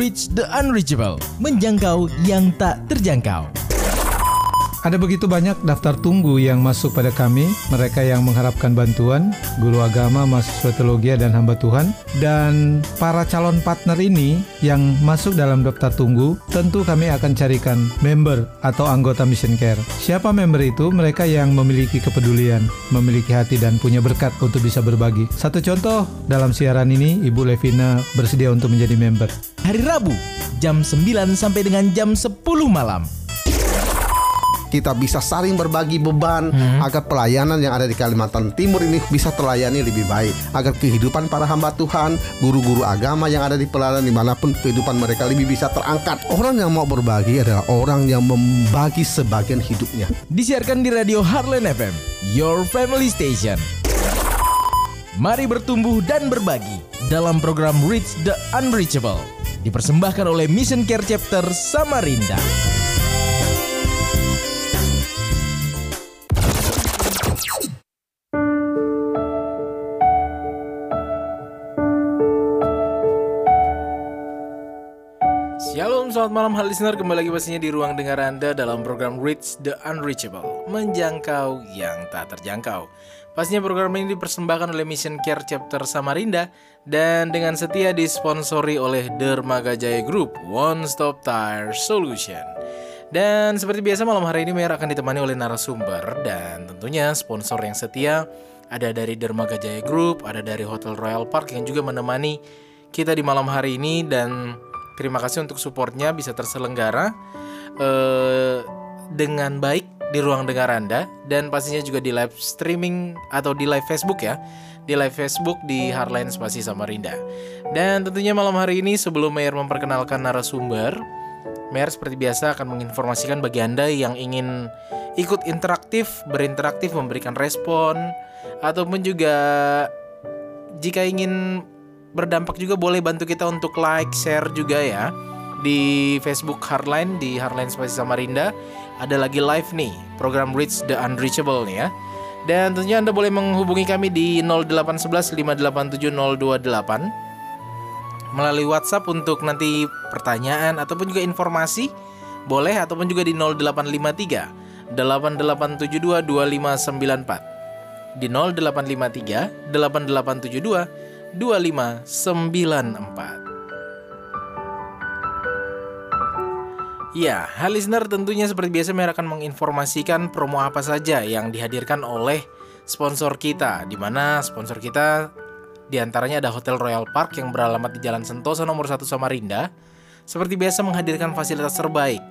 Reach the Unreachable, menjangkau yang tak terjangkau. Ada begitu banyak daftar tunggu yang masuk pada kami, mereka yang mengharapkan bantuan, guru agama, mahasiswa teologi dan hamba Tuhan, dan para calon partner ini yang masuk dalam daftar tunggu, tentu kami akan carikan member atau anggota Mission Care. Siapa member itu? Mereka yang memiliki kepedulian, memiliki hati dan punya berkat untuk bisa berbagi. Satu contoh, dalam siaran ini Ibu Levina bersedia untuk menjadi member. Hari Rabu, jam 9 sampai dengan jam 10 malam kita bisa saling berbagi beban hmm. agar pelayanan yang ada di Kalimantan Timur ini bisa terlayani lebih baik agar kehidupan para hamba Tuhan guru-guru agama yang ada di pelayanan di mana pun kehidupan mereka lebih bisa terangkat orang yang mau berbagi adalah orang yang membagi sebagian hidupnya disiarkan di radio Heartland FM Your Family Station Mari bertumbuh dan berbagi dalam program Reach the Unreachable dipersembahkan oleh Mission Care Chapter Samarinda. Selamat malam hal listener. Kembali lagi pastinya di ruang dengar Anda dalam program Reach the Unreachable Menjangkau yang tak terjangkau. Pastinya program ini dipersembahkan oleh Mission Care Chapter Samarinda Dan dengan setia disponsori oleh Dermaga Jaya Group One Stop Tire Solution. Dan seperti biasa malam hari ini Mer akan ditemani oleh narasumber Dan tentunya sponsor yang setia Ada dari Dermaga Jaya Group Ada dari Hotel Royal Park yang juga menemani kita di malam hari ini Dan Terima kasih untuk supportnya bisa terselenggara uh, dengan baik di ruang dengar Anda dan pastinya juga di live streaming atau di live Facebook ya di live Facebook di Harline Spasi Samarinda. Dan tentunya malam hari ini sebelum Mayor memperkenalkan narasumber, Mayor seperti biasa akan menginformasikan bagi Anda yang ingin ikut interaktif, berinteraksi, memberikan respon, ataupun juga jika ingin berdampak juga boleh bantu kita untuk like, share juga ya di Facebook Hardline di Hardline Spasi Samarinda ada lagi live nih program Reach the Unreachable nih ya. Dan tentunya Anda boleh menghubungi kami di 0811 587 028 melalui WhatsApp untuk nanti pertanyaan ataupun juga informasi boleh ataupun juga di 0853 8872 2594 di 0853 8872 2594. Ya, hal listener tentunya seperti biasa Mer akan menginformasikan promo apa saja yang dihadirkan oleh sponsor kita di mana sponsor kita di antaranya ada Hotel Royal Park yang beralamat di Jalan Sentosa nomor 1 Samarinda. Seperti biasa menghadirkan fasilitas terbaik,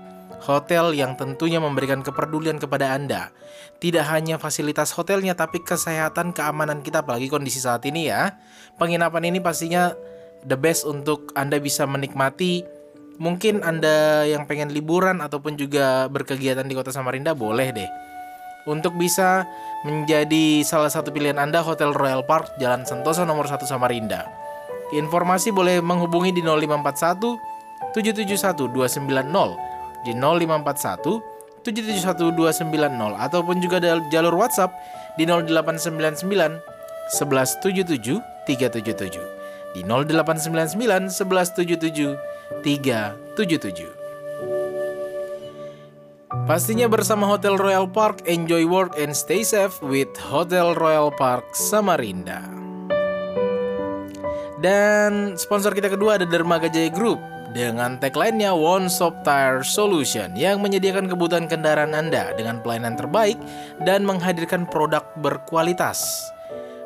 hotel yang tentunya memberikan kepedulian kepada Anda. Tidak hanya fasilitas hotelnya tapi kesehatan keamanan kita apalagi kondisi saat ini ya. Penginapan ini pastinya the best untuk Anda bisa menikmati Mungkin Anda yang pengen liburan ataupun juga berkegiatan di Kota Samarinda boleh deh. Untuk bisa menjadi salah satu pilihan Anda Hotel Royal Park Jalan Sentosa nomor 1 Samarinda. Informasi boleh menghubungi di 0541 771 290 di 0541 771290 ataupun juga jalur WhatsApp di 0899 1177 377 di 0899 1177 377. Pastinya bersama Hotel Royal Park, enjoy work and stay safe with Hotel Royal Park Samarinda. Dan sponsor kita kedua ada Dermaga Jaya Group dengan tagline-nya One Stop Tire Solution yang menyediakan kebutuhan kendaraan Anda dengan pelayanan terbaik dan menghadirkan produk berkualitas.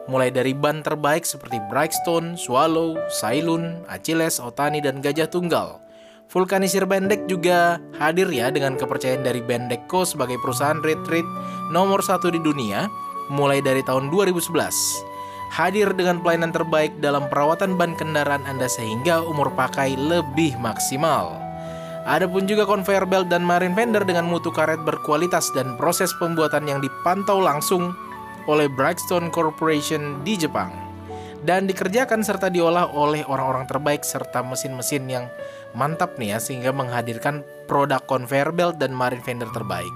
Mulai dari ban terbaik seperti Brightstone, Swallow, Sailun, Achilles, Otani, dan Gajah Tunggal. Vulkanisir Bendek juga hadir ya dengan kepercayaan dari Bendekco sebagai perusahaan retreat nomor satu di dunia mulai dari tahun 2011 hadir dengan pelayanan terbaik dalam perawatan ban kendaraan Anda sehingga umur pakai lebih maksimal. Adapun juga conveyor belt dan marine fender dengan mutu karet berkualitas dan proses pembuatan yang dipantau langsung oleh Brightstone Corporation di Jepang dan dikerjakan serta diolah oleh orang-orang terbaik serta mesin-mesin yang mantap nih ya sehingga menghadirkan produk conveyor belt dan marine fender terbaik.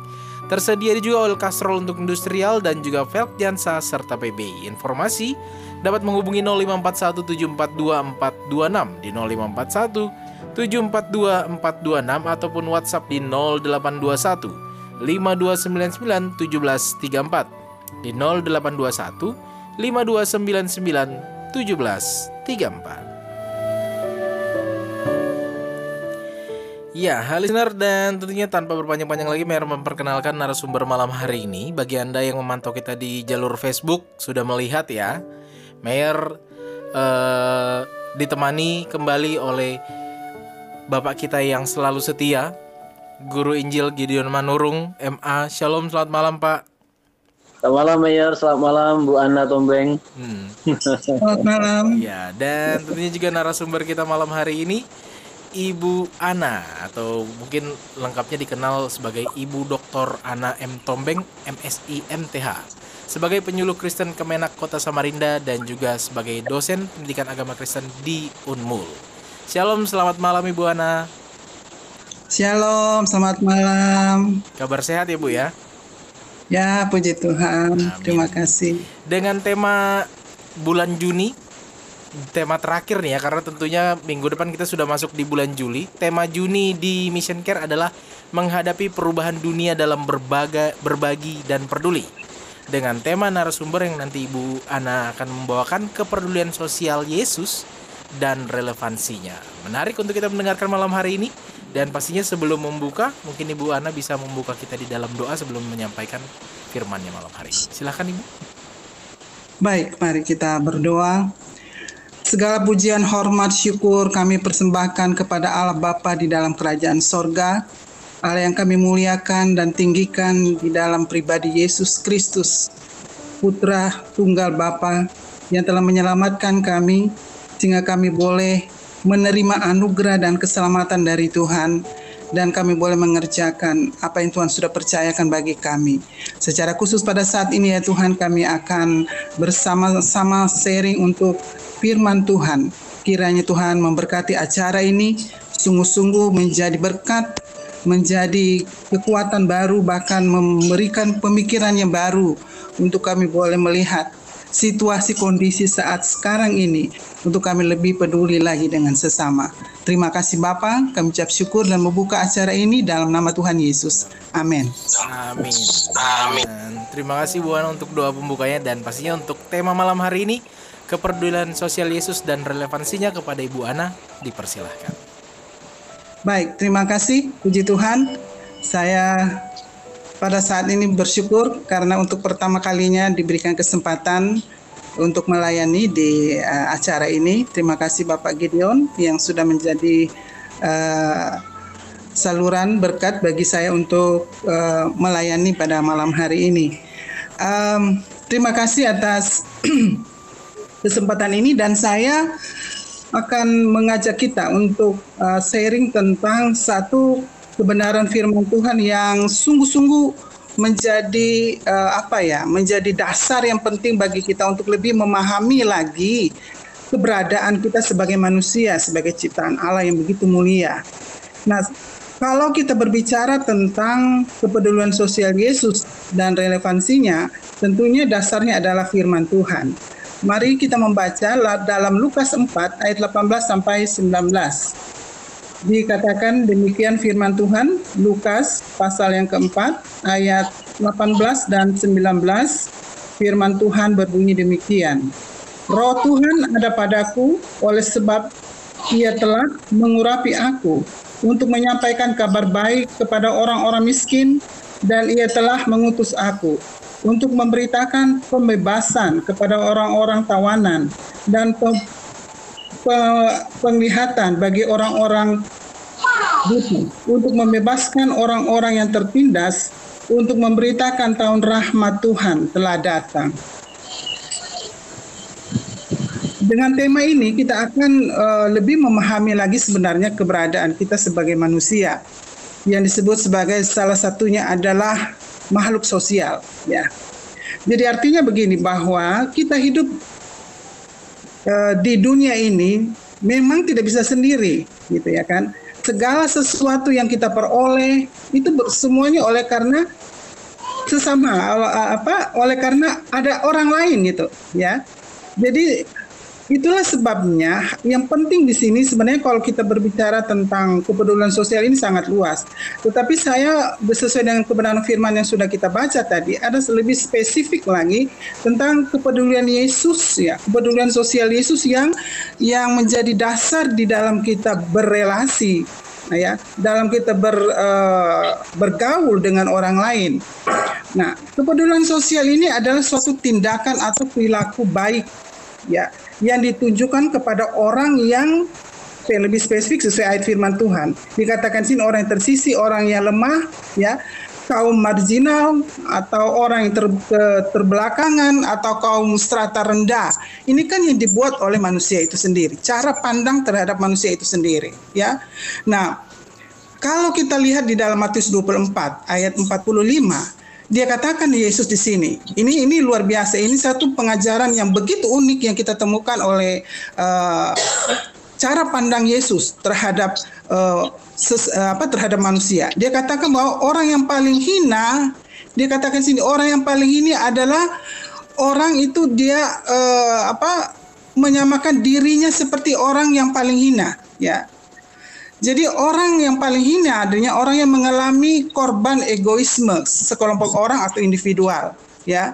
Tersedia juga oil castrol untuk industrial dan juga velg Jansa serta PBI. Informasi dapat menghubungi 0541742426 di 0541 742426 ataupun WhatsApp di 0821 5299 1734 di 0821 5299 1734. Ya, hal listener dan tentunya tanpa berpanjang-panjang lagi Mer memperkenalkan narasumber malam hari ini Bagi Anda yang memantau kita di jalur Facebook sudah melihat ya Mayor eh, ditemani kembali oleh Bapak kita yang selalu setia Guru Injil Gideon Manurung MA Shalom selamat malam Pak Selamat malam Mayor, selamat malam Bu Anna Tombeng. Hmm. Selamat malam. Ya, dan tentunya juga narasumber kita malam hari ini Ibu Ana atau mungkin lengkapnya dikenal sebagai Ibu Dr. Ana M Tombeng, MSI MTH. Sebagai penyuluh Kristen Kemenak Kota Samarinda dan juga sebagai dosen pendidikan agama Kristen di Unmul. Shalom, selamat malam Ibu Ana. Shalom, selamat malam. Kabar sehat ya Bu ya? Ya, puji Tuhan. Amin. Terima kasih. Dengan tema bulan Juni, tema terakhir nih ya karena tentunya minggu depan kita sudah masuk di bulan Juli. Tema Juni di Mission Care adalah menghadapi perubahan dunia dalam berbaga, berbagi dan peduli. Dengan tema narasumber yang nanti Ibu Ana akan membawakan kepedulian sosial Yesus dan relevansinya. Menarik untuk kita mendengarkan malam hari ini. Dan pastinya sebelum membuka, mungkin Ibu Ana bisa membuka kita di dalam doa sebelum menyampaikan firmannya malam hari. Silahkan Ibu. Baik, mari kita berdoa. Segala pujian, hormat, syukur kami persembahkan kepada Allah Bapa di dalam kerajaan sorga. Allah yang kami muliakan dan tinggikan di dalam pribadi Yesus Kristus, Putra Tunggal Bapa yang telah menyelamatkan kami sehingga kami boleh menerima anugerah dan keselamatan dari Tuhan dan kami boleh mengerjakan apa yang Tuhan sudah percayakan bagi kami. Secara khusus pada saat ini ya Tuhan kami akan bersama-sama sharing untuk firman Tuhan. Kiranya Tuhan memberkati acara ini sungguh-sungguh menjadi berkat, menjadi kekuatan baru bahkan memberikan pemikiran yang baru untuk kami boleh melihat situasi kondisi saat sekarang ini untuk kami lebih peduli lagi dengan sesama. Terima kasih Bapak, kami ucap syukur dan membuka acara ini dalam nama Tuhan Yesus. Amin. Amin. Amin. Terima kasih Bu Ana untuk doa pembukanya dan pastinya untuk tema malam hari ini kepedulian sosial Yesus dan relevansinya kepada Ibu Ana dipersilahkan. Baik, terima kasih. Puji Tuhan. Saya pada saat ini bersyukur karena untuk pertama kalinya diberikan kesempatan untuk melayani di uh, acara ini. Terima kasih Bapak Gideon yang sudah menjadi uh, saluran berkat bagi saya untuk uh, melayani pada malam hari ini. Um, terima kasih atas kesempatan ini dan saya akan mengajak kita untuk uh, sharing tentang satu kebenaran firman Tuhan yang sungguh-sungguh menjadi uh, apa ya menjadi dasar yang penting bagi kita untuk lebih memahami lagi keberadaan kita sebagai manusia sebagai ciptaan Allah yang begitu mulia. Nah, kalau kita berbicara tentang kepedulian sosial Yesus dan relevansinya, tentunya dasarnya adalah firman Tuhan. Mari kita membaca dalam Lukas 4 ayat 18 sampai 19 dikatakan demikian firman Tuhan Lukas pasal yang keempat ayat 18 dan 19 firman Tuhan berbunyi demikian. Roh Tuhan ada padaku oleh sebab ia telah mengurapi aku untuk menyampaikan kabar baik kepada orang-orang miskin dan ia telah mengutus aku untuk memberitakan pembebasan kepada orang-orang tawanan dan penglihatan bagi orang-orang butuh untuk membebaskan orang-orang yang tertindas untuk memberitakan tahun rahmat Tuhan telah datang. Dengan tema ini kita akan uh, lebih memahami lagi sebenarnya keberadaan kita sebagai manusia yang disebut sebagai salah satunya adalah makhluk sosial ya. Jadi artinya begini bahwa kita hidup uh, di dunia ini memang tidak bisa sendiri gitu ya kan segala sesuatu yang kita peroleh itu semuanya oleh karena sesama apa oleh karena ada orang lain gitu ya jadi itulah sebabnya yang penting di sini sebenarnya kalau kita berbicara tentang kepedulian sosial ini sangat luas. Tetapi saya sesuai dengan kebenaran firman yang sudah kita baca tadi ada lebih spesifik lagi tentang kepedulian Yesus ya, kepedulian sosial Yesus yang yang menjadi dasar di dalam kita berrelasi nah ya dalam kita ber, uh, bergaul dengan orang lain. Nah, kepedulian sosial ini adalah suatu tindakan atau perilaku baik ya yang ditunjukkan kepada orang yang lebih spesifik sesuai ayat firman Tuhan. Dikatakan sini orang yang tersisi, orang yang lemah, ya, kaum marginal atau orang yang ter, terbelakangan atau kaum strata rendah. Ini kan yang dibuat oleh manusia itu sendiri. Cara pandang terhadap manusia itu sendiri, ya. Nah, kalau kita lihat di dalam Matius 24 ayat 45 dia katakan Yesus di sini. Ini ini luar biasa. Ini satu pengajaran yang begitu unik yang kita temukan oleh uh, cara pandang Yesus terhadap uh, ses, uh, apa terhadap manusia. Dia katakan bahwa orang yang paling hina, dia katakan sini orang yang paling ini adalah orang itu dia uh, apa menyamakan dirinya seperti orang yang paling hina, ya. Jadi orang yang paling hina adanya orang yang mengalami korban egoisme sekelompok orang atau individual, ya.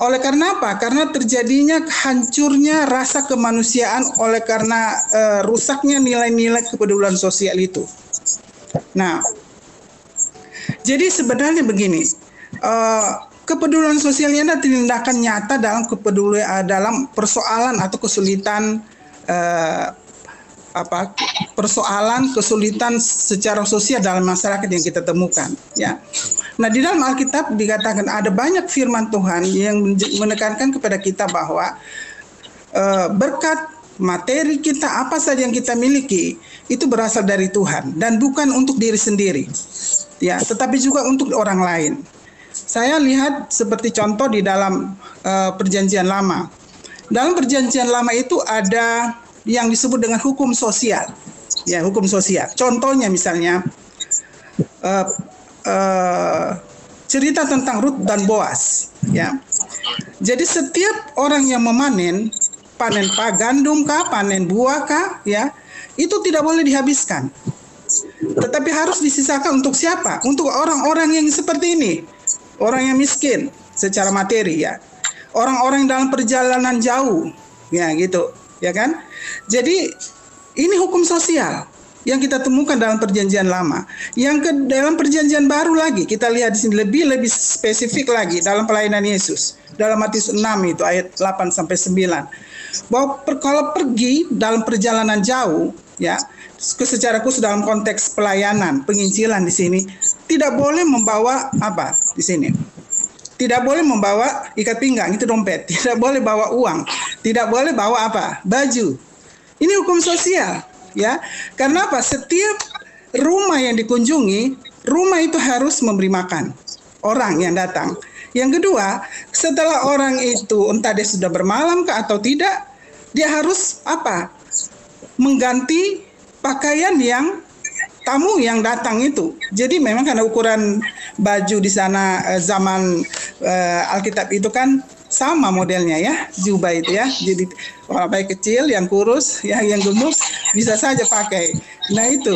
Oleh karena apa? Karena terjadinya hancurnya rasa kemanusiaan oleh karena uh, rusaknya nilai-nilai kepedulian sosial itu. Nah, jadi sebenarnya begini, uh, kepedulian ini adalah tindakan nyata dalam kepedulian uh, dalam persoalan atau kesulitan apa persoalan kesulitan secara sosial dalam masyarakat yang kita temukan ya. Nah, di dalam Alkitab dikatakan ada banyak firman Tuhan yang menekankan kepada kita bahwa uh, berkat materi kita apa saja yang kita miliki itu berasal dari Tuhan dan bukan untuk diri sendiri. Ya, tetapi juga untuk orang lain. Saya lihat seperti contoh di dalam uh, perjanjian lama. Dalam perjanjian lama itu ada yang disebut dengan hukum sosial. Ya, hukum sosial. Contohnya misalnya uh, uh, cerita tentang Ruth dan Boas, ya. Jadi setiap orang yang memanen panen pak gandum kah, panen buah kah, ya, itu tidak boleh dihabiskan. Tetapi harus disisakan untuk siapa? Untuk orang-orang yang seperti ini, orang yang miskin secara materi ya, orang-orang dalam perjalanan jauh, ya gitu ya kan? Jadi ini hukum sosial yang kita temukan dalam perjanjian lama. Yang ke dalam perjanjian baru lagi kita lihat di sini lebih lebih spesifik lagi dalam pelayanan Yesus. Dalam Matius 6 itu ayat 8 sampai 9. Bahwa per, kalau pergi dalam perjalanan jauh ya secara khusus dalam konteks pelayanan, penginjilan di sini tidak boleh membawa apa di sini tidak boleh membawa ikat pinggang itu dompet, tidak boleh bawa uang, tidak boleh bawa apa? Baju. Ini hukum sosial, ya. Karena apa? Setiap rumah yang dikunjungi, rumah itu harus memberi makan orang yang datang. Yang kedua, setelah orang itu entah dia sudah bermalam ke atau tidak, dia harus apa? Mengganti pakaian yang tamu yang datang itu. Jadi memang karena ukuran baju di sana eh, zaman eh, Alkitab itu kan sama modelnya ya, jubah itu ya. Jadi orang baik kecil, yang kurus, ya, yang gemuk bisa saja pakai. Nah itu.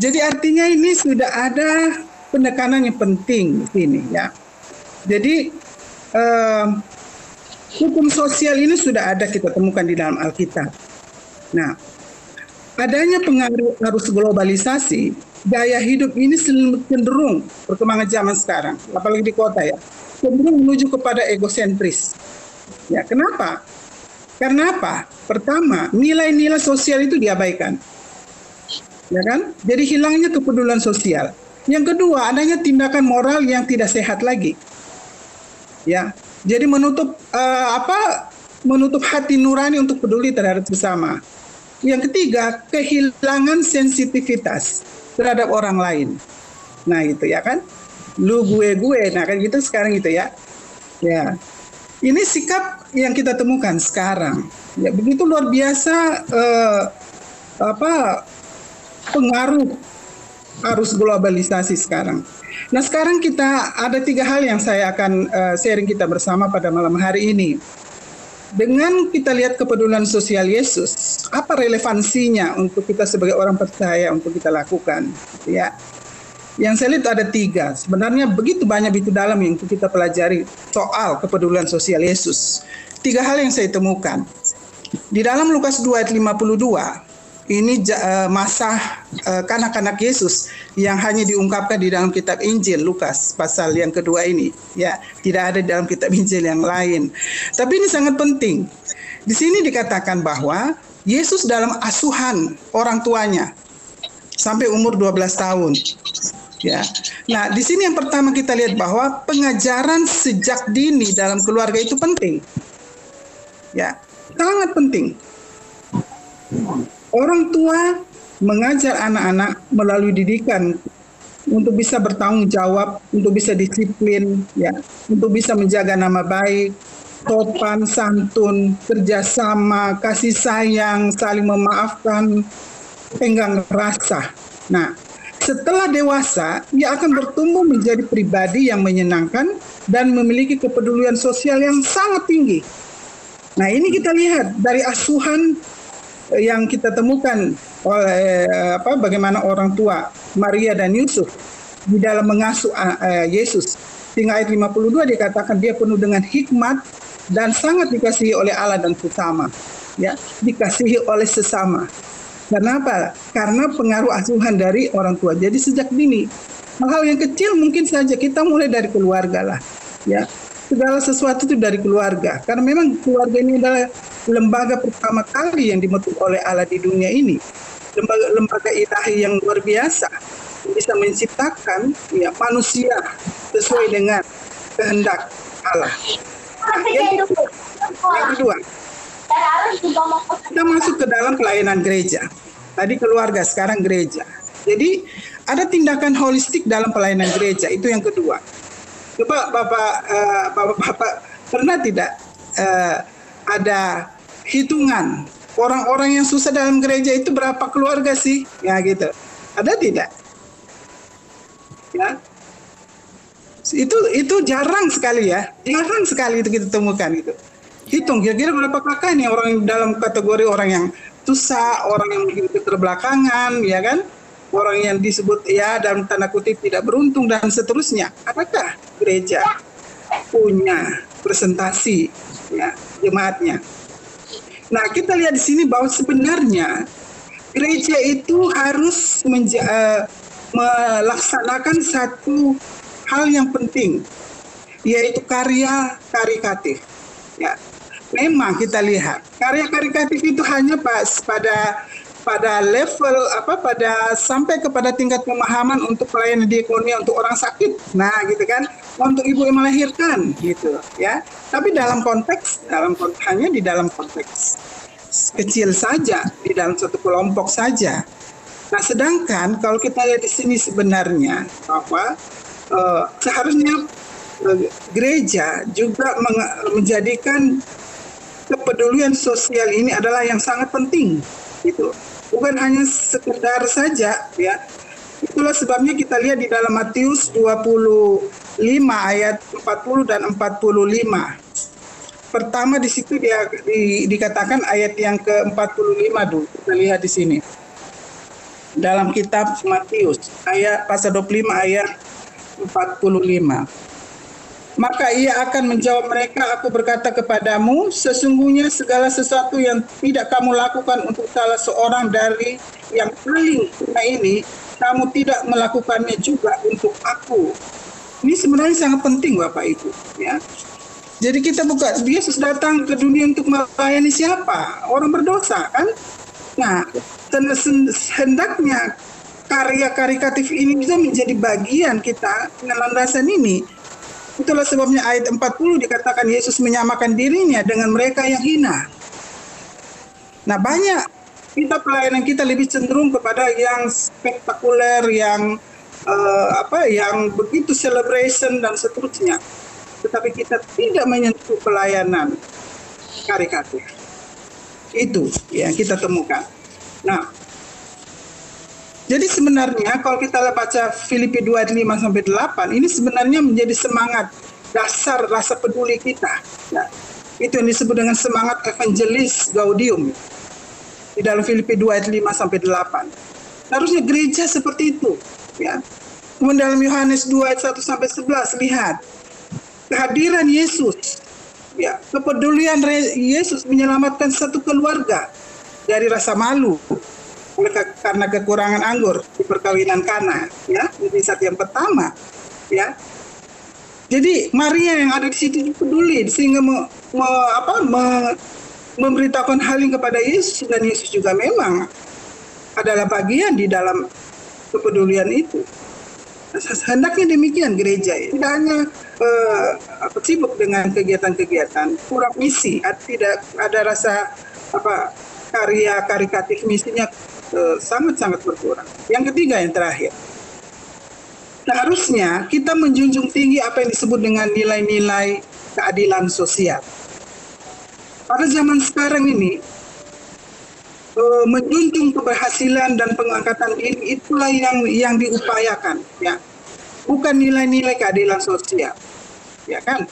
Jadi artinya ini sudah ada penekanan yang penting di sini ya. Jadi eh, hukum sosial ini sudah ada kita temukan di dalam Alkitab. Nah, adanya pengaruh arus globalisasi, gaya hidup ini cenderung perkembangan zaman sekarang, apalagi di kota ya, cenderung menuju kepada egosentris. Ya, kenapa? Karena apa? Pertama, nilai-nilai sosial itu diabaikan. Ya kan? Jadi hilangnya kepedulian sosial. Yang kedua, adanya tindakan moral yang tidak sehat lagi. Ya. Jadi menutup uh, apa? menutup hati nurani untuk peduli terhadap sesama. Yang ketiga, kehilangan sensitivitas terhadap orang lain. Nah, itu ya kan? Lu gue gue. Nah, kan gitu sekarang itu ya. Ya. Ini sikap yang kita temukan sekarang. Ya, begitu luar biasa eh, apa pengaruh arus globalisasi sekarang. Nah, sekarang kita ada tiga hal yang saya akan uh, sharing kita bersama pada malam hari ini. Dengan kita lihat kepedulian sosial Yesus, apa relevansinya untuk kita sebagai orang percaya untuk kita lakukan? Ya, yang saya lihat ada tiga. Sebenarnya begitu banyak itu dalam yang kita pelajari soal kepedulian sosial Yesus. Tiga hal yang saya temukan. Di dalam Lukas 2 ayat 52, ini uh, masa uh, kanak-kanak Yesus yang hanya diungkapkan di dalam kitab Injil Lukas pasal yang kedua ini ya tidak ada dalam kitab Injil yang lain tapi ini sangat penting di sini dikatakan bahwa Yesus dalam asuhan orang tuanya sampai umur 12 tahun ya. Nah, di sini yang pertama kita lihat bahwa pengajaran sejak dini dalam keluarga itu penting. Ya, sangat penting. Orang tua mengajar anak-anak melalui didikan untuk bisa bertanggung jawab, untuk bisa disiplin, ya, untuk bisa menjaga nama baik, sopan, santun, kerjasama, kasih sayang, saling memaafkan, tenggang rasa. Nah, setelah dewasa, ia akan bertumbuh menjadi pribadi yang menyenangkan dan memiliki kepedulian sosial yang sangat tinggi. Nah, ini kita lihat dari asuhan yang kita temukan oleh apa bagaimana orang tua Maria dan Yusuf di dalam mengasuh uh, Yesus. Hingga ayat 52 dikatakan dia penuh dengan hikmat dan sangat dikasihi oleh Allah dan sesama. Ya, dikasihi oleh sesama. Kenapa? Karena pengaruh asuhan dari orang tua. Jadi sejak dini hal-hal yang kecil mungkin saja kita mulai dari keluarga lah. Ya, segala sesuatu itu dari keluarga. Karena memang keluarga ini adalah lembaga pertama kali yang dibentuk oleh Allah di dunia ini. Lembaga lembaga ilahi yang luar biasa bisa menciptakan ya manusia sesuai dengan kehendak Allah. Nah, yang, kedua, yang kedua, kita masuk ke dalam pelayanan gereja. Tadi keluarga, sekarang gereja. Jadi ada tindakan holistik dalam pelayanan gereja. Itu yang kedua. Coba bapak, uh, bapak, bapak pernah tidak uh, ada hitungan orang-orang yang susah dalam gereja itu berapa keluarga sih? Ya gitu. Ada tidak? Ya. Itu itu jarang sekali ya. Jarang sekali itu kita temukan itu. Hitung kira-kira berapa kakak nih orang dalam kategori orang yang susah, orang yang mungkin ya kan? Orang yang disebut ya dalam tanda kutip tidak beruntung dan seterusnya. Apakah gereja punya presentasi ya jemaatnya. Nah, kita lihat di sini bahwa sebenarnya gereja itu harus uh, melaksanakan satu hal yang penting, yaitu karya karikatif. Ya, memang kita lihat karya karikatif itu hanya pas pada pada level apa pada sampai kepada tingkat pemahaman untuk pelayanan diakonia untuk orang sakit nah gitu kan untuk ibu yang melahirkan gitu ya. Tapi dalam konteks dalam hanya di dalam konteks kecil saja di dalam satu kelompok saja. Nah sedangkan kalau kita lihat di sini sebenarnya bahwa uh, seharusnya uh, gereja juga menjadikan kepedulian sosial ini adalah yang sangat penting gitu. Bukan hanya sekedar saja ya. Itulah sebabnya kita lihat di dalam Matius 25 ayat 40 dan 45 pertama di situ dia di, dikatakan ayat yang ke-45 dulu. Kita lihat di sini. Dalam kitab Matius ayat pasal 25 ayat 45 maka ia akan menjawab mereka, aku berkata kepadamu, sesungguhnya segala sesuatu yang tidak kamu lakukan untuk salah seorang dari yang paling ini, kamu tidak melakukannya juga untuk aku. Ini sebenarnya sangat penting Bapak Ibu. Ya. Jadi kita buka, Yesus datang ke dunia untuk melayani siapa? Orang berdosa kan? Nah, hendaknya karya karikatif ini bisa menjadi bagian kita dengan landasan ini Itulah sebabnya ayat 40 dikatakan Yesus menyamakan dirinya dengan mereka yang hina. Nah banyak kita pelayanan kita lebih cenderung kepada yang spektakuler, yang uh, apa, yang begitu celebration dan seterusnya. Tetapi kita tidak menyentuh pelayanan karikatur. Itu yang kita temukan. Nah, jadi sebenarnya kalau kita baca Filipi 2 5 sampai 8 ini sebenarnya menjadi semangat dasar rasa peduli kita. Ya. Itu yang disebut dengan semangat evangelis gaudium. Di dalam Filipi 2 ayat 5 sampai 8. Harusnya gereja seperti itu, ya. Kemudian dalam Yohanes 2 ayat 1 sampai 11 lihat kehadiran Yesus ya kepedulian Yesus menyelamatkan satu keluarga dari rasa malu karena kekurangan anggur di perkawinan Kana ya di saat yang pertama ya jadi Maria yang ada di situ peduli sehingga me, me, apa, me, memberitahukan hal ini kepada Yesus dan Yesus juga memang adalah bagian di dalam kepedulian itu. Hendaknya demikian gereja. Ya. tidak hanya uh, sibuk dengan kegiatan-kegiatan kurang misi. Tidak ada rasa apa karya karikatif misinya uh, sangat-sangat berkurang. Yang ketiga yang terakhir. Seharusnya kita menjunjung tinggi apa yang disebut dengan nilai-nilai keadilan sosial. Pada zaman sekarang ini uh, menjunjung keberhasilan dan pengangkatan ini itulah yang yang diupayakan ya. Bukan nilai-nilai keadilan sosial ya kan?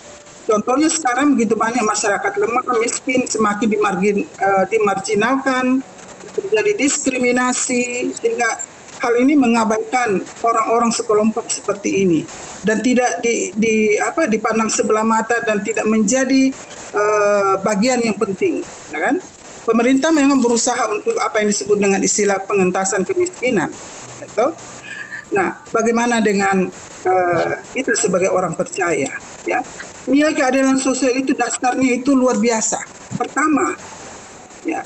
Contohnya sekarang begitu banyak masyarakat lemah miskin semakin dimargin uh, dimarginalkan terjadi diskriminasi sehingga hal ini mengabaikan orang-orang sekelompok seperti ini. Dan tidak di, di apa dipandang sebelah mata dan tidak menjadi uh, bagian yang penting ya kan pemerintah memang berusaha untuk apa yang disebut dengan istilah pengentasan kemiskinan. Gitu. Nah, bagaimana dengan uh, itu sebagai orang percaya? Ya, nilai keadilan sosial itu dasarnya itu luar biasa. Pertama, ya,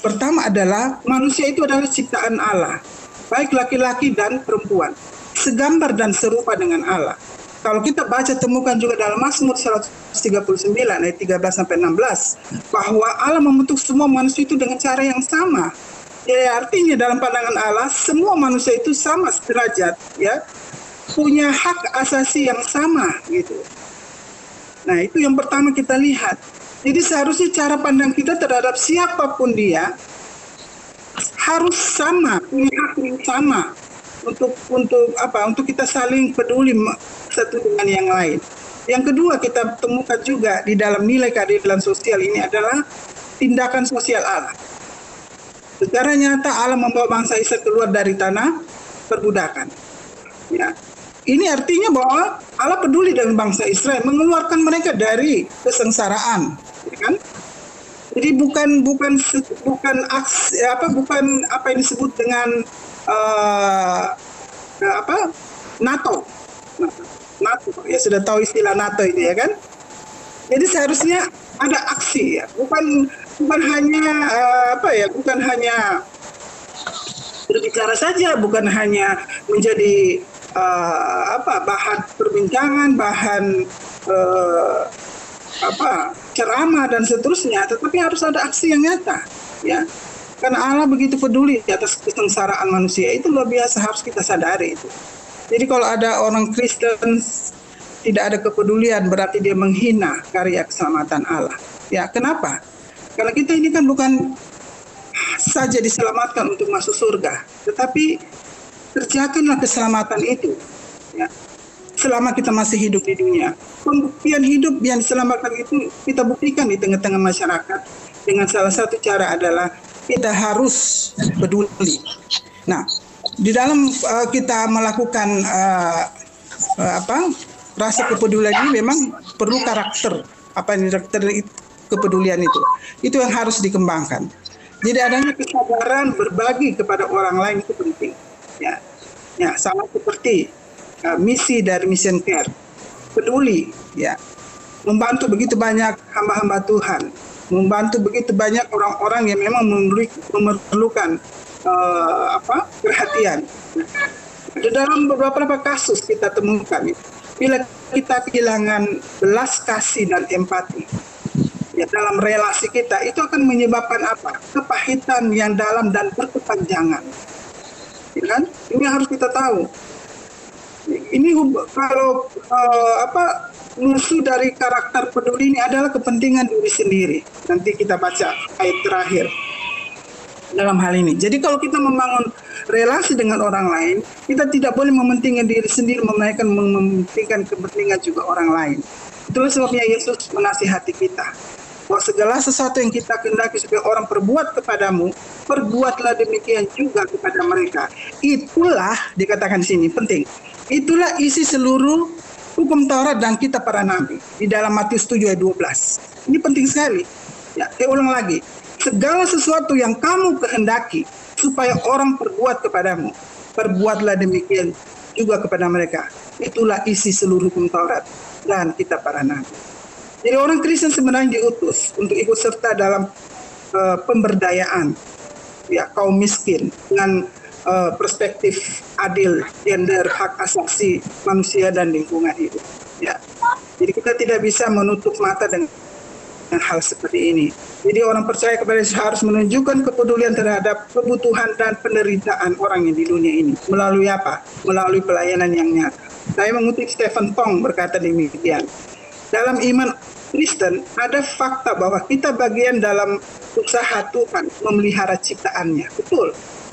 pertama adalah manusia itu adalah ciptaan Allah, baik laki-laki dan perempuan, segambar dan serupa dengan Allah. Kalau kita baca temukan juga dalam Mazmur 139 ayat 13 sampai 16 bahwa Allah membentuk semua manusia itu dengan cara yang sama. Ya artinya dalam pandangan Allah semua manusia itu sama sederajat ya. Punya hak asasi yang sama gitu. Nah, itu yang pertama kita lihat. Jadi seharusnya cara pandang kita terhadap siapa pun dia harus sama, punya hak yang sama untuk untuk apa? Untuk kita saling peduli satu dengan yang lain. Yang kedua kita temukan juga di dalam nilai keadilan sosial ini adalah tindakan sosial Allah. Secara nyata Allah membawa bangsa Israel keluar dari tanah perbudakan. Ya. Ini artinya bahwa Allah peduli dengan bangsa Israel, mengeluarkan mereka dari kesengsaraan, ya kan? Jadi bukan bukan bukan aks, apa bukan apa yang disebut dengan uh, apa? NATO. NATO. Ya sudah tahu istilah NATO ini ya kan? Jadi seharusnya ada aksi ya. Bukan bukan hanya uh, apa ya bukan hanya berbicara saja bukan hanya menjadi uh, apa bahan perbincangan bahan uh, apa ceramah dan seterusnya tetapi harus ada aksi yang nyata ya karena Allah begitu peduli atas kesengsaraan manusia itu luar biasa harus kita sadari itu jadi kalau ada orang Kristen tidak ada kepedulian berarti dia menghina karya keselamatan Allah. Ya, kenapa? Karena kita ini kan bukan saja diselamatkan untuk masuk surga, tetapi kerjakanlah keselamatan itu. Ya. Selama kita masih hidup di dunia, pembuktian hidup yang diselamatkan itu kita buktikan di tengah-tengah masyarakat dengan salah satu cara adalah kita harus peduli. Nah, di dalam uh, kita melakukan uh, uh, apa rasa kepedulian ini memang perlu karakter. Apa yang karakter kepedulian itu. Itu yang harus dikembangkan. Jadi adanya kesadaran berbagi kepada orang lain itu penting. Ya ya sama seperti uh, misi dari mission care. Peduli ya. Membantu begitu banyak hamba-hamba Tuhan membantu begitu banyak orang-orang yang memang memerlukan uh, apa perhatian. Di dalam beberapa kasus kita temukan bila kita kehilangan belas kasih dan empati ya dalam relasi kita itu akan menyebabkan apa? Kepahitan yang dalam dan berkepanjangan. Ya kan? Ini harus kita tahu. Ini kalau uh, apa musuh dari karakter peduli ini adalah kepentingan diri sendiri nanti kita baca ayat terakhir dalam hal ini. Jadi kalau kita membangun relasi dengan orang lain, kita tidak boleh mementingkan diri sendiri, melainkan mementingkan kepentingan juga orang lain. Itulah sebabnya Yesus menasihati kita bahwa segala sesuatu yang kita kehendaki supaya orang perbuat kepadamu, perbuatlah demikian juga kepada mereka. Itulah dikatakan di sini penting. Itulah isi seluruh hukum Taurat dan kitab para nabi di dalam Matius 7 ayat 12. Ini penting sekali. Ya, saya ulang lagi. Segala sesuatu yang kamu kehendaki supaya orang perbuat kepadamu, perbuatlah demikian juga kepada mereka. Itulah isi seluruh hukum Taurat dan kitab para nabi. Jadi orang Kristen sebenarnya diutus untuk ikut serta dalam uh, pemberdayaan ya kaum miskin dengan uh, perspektif adil, gender, hak asasi manusia dan lingkungan hidup. Ya, jadi kita tidak bisa menutup mata dengan hal seperti ini. Jadi orang percaya kepada Yesus harus menunjukkan kepedulian terhadap kebutuhan dan penderitaan orang yang di dunia ini. Melalui apa? Melalui pelayanan yang nyata. Saya mengutip Stephen Tong berkata demikian. Dalam iman Kristen ada fakta bahwa kita bagian dalam usaha Tuhan memelihara ciptaannya. Betul.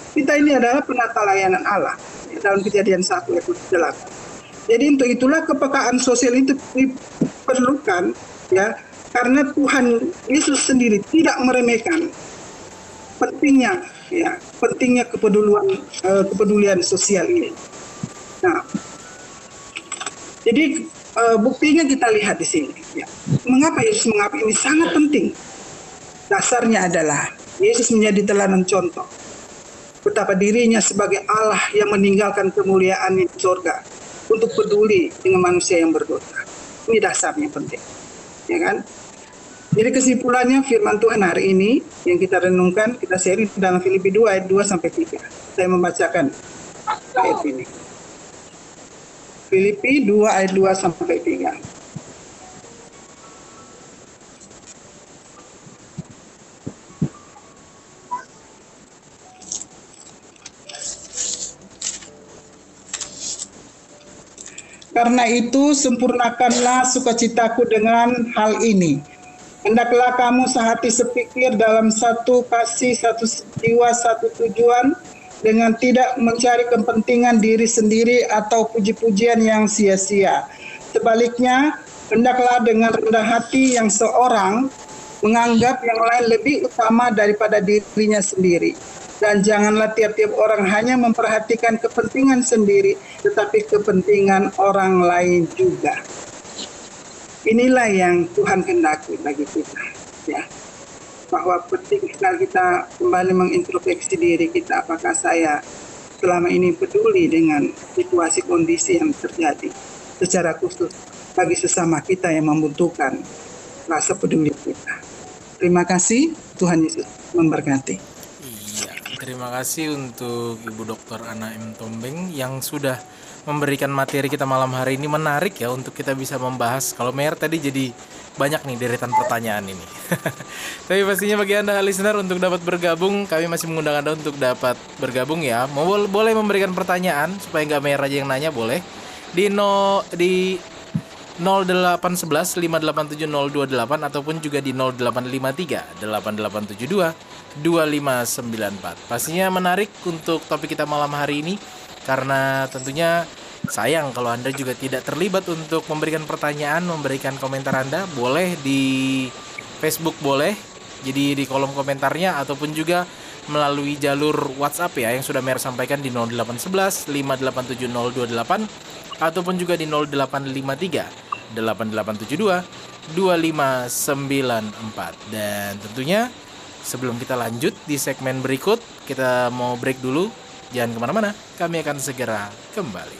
Kita ini adalah penata layanan Allah dalam kejadian 1 ayat 8. Jadi untuk itulah kepekaan sosial itu diperlukan ya karena Tuhan Yesus sendiri tidak meremehkan pentingnya ya pentingnya kepedulian uh, kepedulian sosial ini. Nah, jadi uh, buktinya kita lihat di sini. Ya. Mengapa Yesus mengapa ini sangat penting? Dasarnya adalah Yesus menjadi teladan contoh betapa dirinya sebagai Allah yang meninggalkan kemuliaan di surga untuk peduli dengan manusia yang berdosa. Ini dasarnya penting. Ya kan? Jadi kesimpulannya firman Tuhan hari ini yang kita renungkan, kita seri dalam Filipi 2 ayat 2 sampai 3. Saya membacakan ayat ini. Filipi 2 ayat 2 sampai 3. Karena itu sempurnakanlah sukacitaku dengan hal ini. Hendaklah kamu sehati sepikir dalam satu kasih, satu jiwa, satu tujuan, dengan tidak mencari kepentingan diri sendiri atau puji-pujian yang sia-sia. Sebaliknya, hendaklah dengan rendah hati yang seorang menganggap yang lain lebih utama daripada dirinya sendiri. Dan janganlah tiap-tiap orang hanya memperhatikan kepentingan sendiri, tetapi kepentingan orang lain juga. Inilah yang Tuhan kendaki bagi kita. Ya bahwa penting sekali kita kembali mengintrospeksi diri kita apakah saya selama ini peduli dengan situasi kondisi yang terjadi secara khusus bagi sesama kita yang membutuhkan rasa peduli kita. Terima kasih, Tuhan Yesus memberkati. Terima kasih untuk Ibu Dr. Ana M. Tombeng yang sudah memberikan materi kita malam hari ini menarik ya untuk kita bisa membahas. Kalau Mayor tadi jadi banyak nih deretan pertanyaan ini. Tapi pastinya bagi Anda listener untuk dapat bergabung, kami masih mengundang Anda untuk dapat bergabung ya. Mau boleh memberikan pertanyaan supaya nggak Mayor aja yang nanya boleh. Di no di 0811 587 ataupun juga di 0853 8872 2594. Pastinya menarik untuk topik kita malam hari ini karena tentunya Sayang kalau Anda juga tidak terlibat untuk memberikan pertanyaan, memberikan komentar Anda, boleh di Facebook boleh. Jadi di kolom komentarnya ataupun juga melalui jalur WhatsApp ya yang sudah Mer sampaikan di 0811 5870228 ataupun juga di 0853 8872 2594 dan tentunya sebelum kita lanjut di segmen berikut kita mau break dulu. Jangan ke mana-mana kami akan segera kembali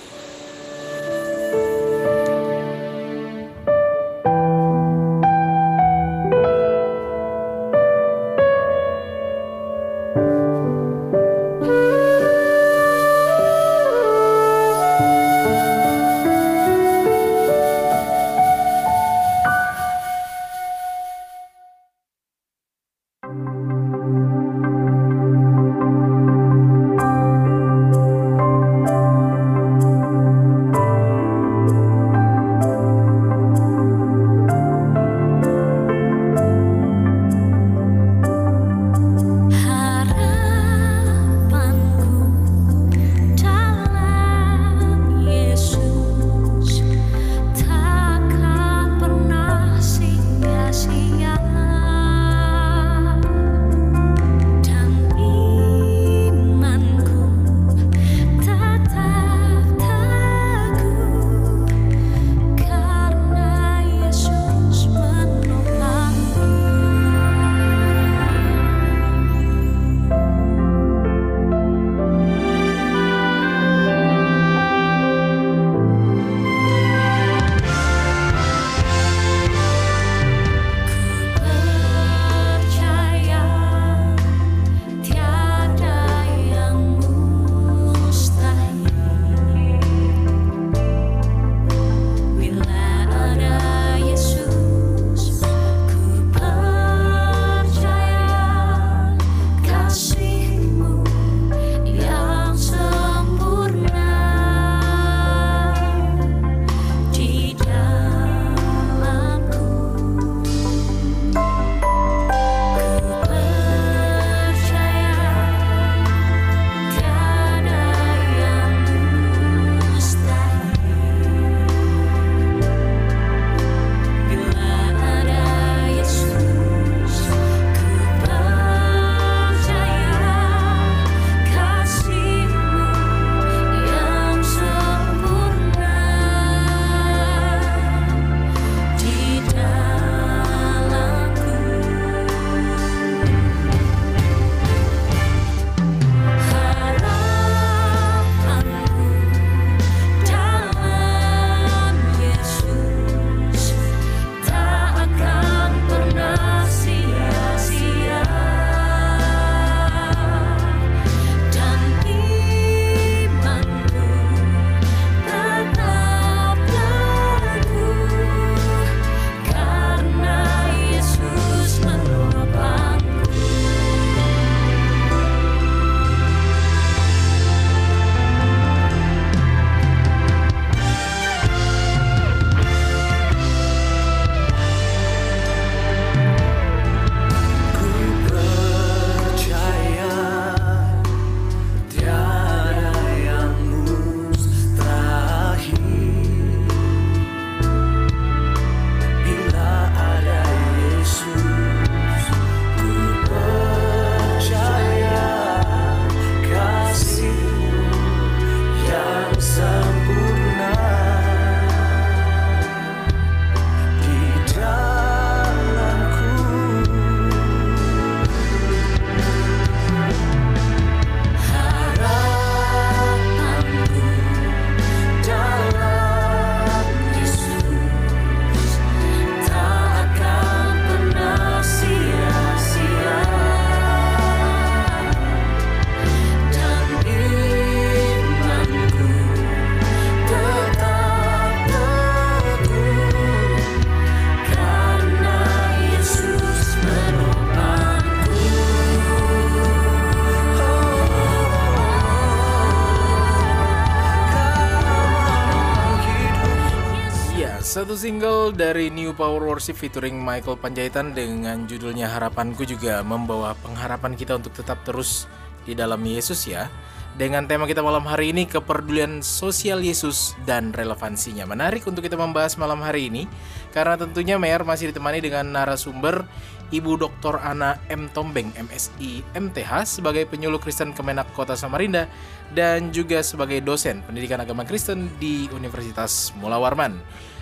single dari New Power Worship featuring Michael Panjaitan dengan judulnya Harapanku juga membawa pengharapan kita untuk tetap terus di dalam Yesus ya. Dengan tema kita malam hari ini kepedulian sosial Yesus dan relevansinya. Menarik untuk kita membahas malam hari ini karena tentunya Mayor masih ditemani dengan narasumber Ibu Dr. Ana M. Tombeng, MSI MTH sebagai penyuluh Kristen Kemenak Kota Samarinda dan juga sebagai dosen pendidikan agama Kristen di Universitas Mula Warman.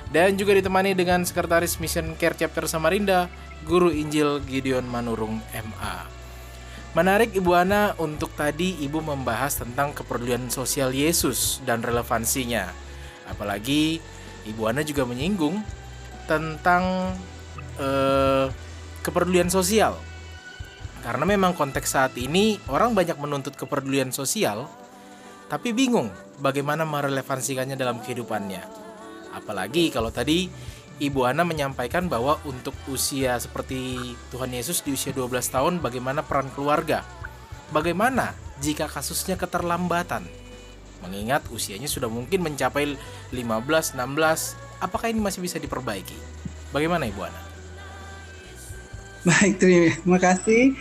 Dan juga ditemani dengan Sekretaris Mission Care Chapter Samarinda, Guru Injil Gideon Manurung MA. Menarik Ibu Ana untuk tadi Ibu membahas tentang kepedulian sosial Yesus dan relevansinya. Apalagi Ibu Ana juga menyinggung tentang eh, kepedulian sosial. Karena memang konteks saat ini orang banyak menuntut kepedulian sosial, tapi bingung bagaimana merelevansikannya dalam kehidupannya. Apalagi kalau tadi Ibu Ana menyampaikan bahwa untuk usia seperti Tuhan Yesus di usia 12 tahun bagaimana peran keluarga? Bagaimana jika kasusnya keterlambatan? Mengingat usianya sudah mungkin mencapai 15, 16, apakah ini masih bisa diperbaiki? Bagaimana Ibu Ana? Baik, terima kasih.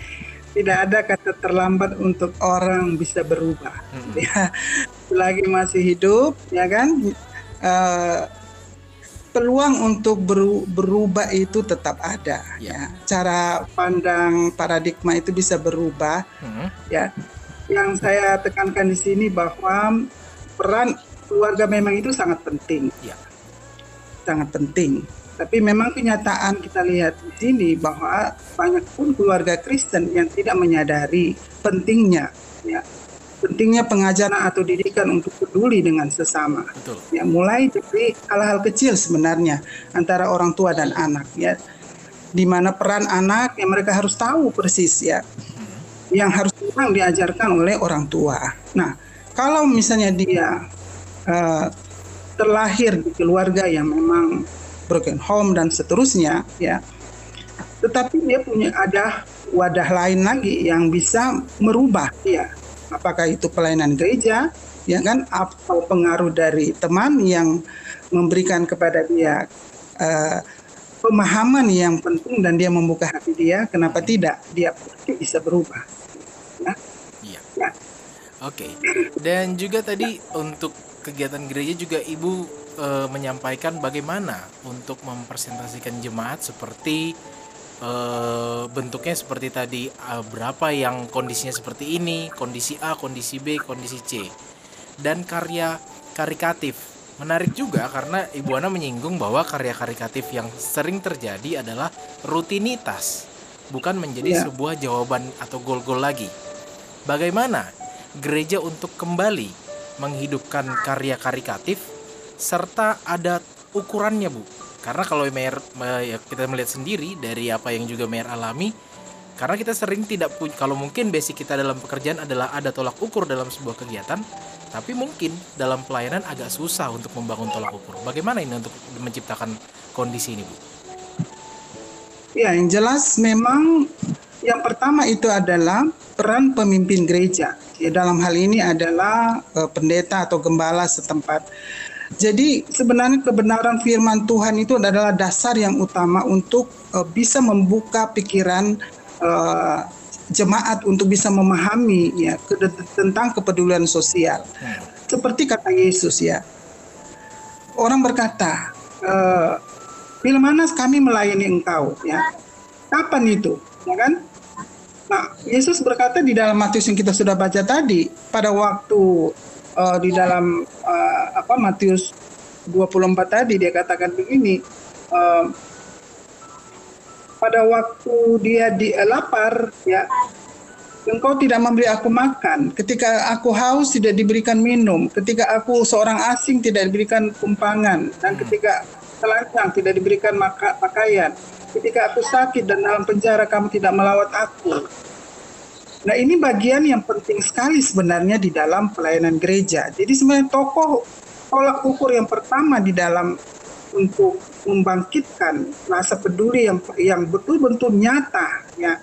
Tidak ada kata terlambat untuk orang bisa berubah. Hmm. Ya, selagi masih hidup, ya kan? Uh, peluang untuk berubah itu tetap ada ya. ya. Cara pandang paradigma itu bisa berubah hmm. ya. Yang saya tekankan di sini bahwa peran keluarga memang itu sangat penting. Ya. Sangat penting. Tapi memang kenyataan kita lihat di sini bahwa banyak pun keluarga Kristen yang tidak menyadari pentingnya ya pentingnya pengajaran atau didikan untuk peduli dengan sesama. Betul. Ya, mulai dari hal-hal kecil sebenarnya antara orang tua dan anak ya. Di mana peran anak yang mereka harus tahu persis ya. Yang harus memang diajarkan oleh orang tua. Nah, kalau misalnya dia uh, terlahir di keluarga yang memang broken home dan seterusnya ya. Tetapi dia punya ada wadah lain lagi yang bisa merubah ya apakah itu pelayanan gereja? Ya kan? Atau pengaruh dari teman yang memberikan kepada dia uh, pemahaman yang penting dan dia membuka hati dia? Kenapa tidak? Dia bisa berubah. Ya. Iya. Ya. oke. Dan juga tadi untuk kegiatan gereja juga ibu uh, menyampaikan bagaimana untuk mempresentasikan jemaat seperti uh, bentuknya seperti tadi uh, berapa yang kondisinya seperti ini, kondisi A, kondisi B, kondisi C. Dan karya karikatif. Menarik juga karena Ibu Ana menyinggung bahwa karya karikatif yang sering terjadi adalah rutinitas, bukan menjadi yeah. sebuah jawaban atau gol-gol lagi. Bagaimana gereja untuk kembali menghidupkan karya karikatif serta ada ukurannya, Bu? Karena kalau Mayer ya kita melihat sendiri dari apa yang juga Mayer alami, karena kita sering tidak punya kalau mungkin basic kita dalam pekerjaan adalah ada tolak ukur dalam sebuah kegiatan, tapi mungkin dalam pelayanan agak susah untuk membangun tolak ukur. Bagaimana ini untuk menciptakan kondisi ini, Bu? Ya, yang jelas memang yang pertama itu adalah peran pemimpin gereja. Ya, dalam hal ini adalah uh, pendeta atau gembala setempat. Jadi sebenarnya kebenaran firman Tuhan itu adalah dasar yang utama untuk uh, bisa membuka pikiran uh, jemaat untuk bisa memahami ya ke tentang kepedulian sosial. Hmm. Seperti kata Yesus ya. Orang berkata, uh, bila mana kami melayani engkau ya. Kapan itu? Ya kan? Nah, Yesus berkata di dalam Matius yang kita sudah baca tadi, pada waktu uh, di dalam uh, apa Matius 24 tadi dia katakan begini uh, pada waktu dia di lapar ya engkau tidak memberi aku makan. Ketika aku haus tidak diberikan minum. Ketika aku seorang asing tidak diberikan kumpangan dan hmm. ketika telanjang tidak diberikan maka, pakaian. Ketika aku sakit dan dalam penjara kamu tidak melawat aku Nah ini bagian yang penting sekali sebenarnya di dalam pelayanan gereja. Jadi sebenarnya tokoh tolak ukur yang pertama di dalam untuk membangkitkan rasa peduli yang yang betul-betul nyata ya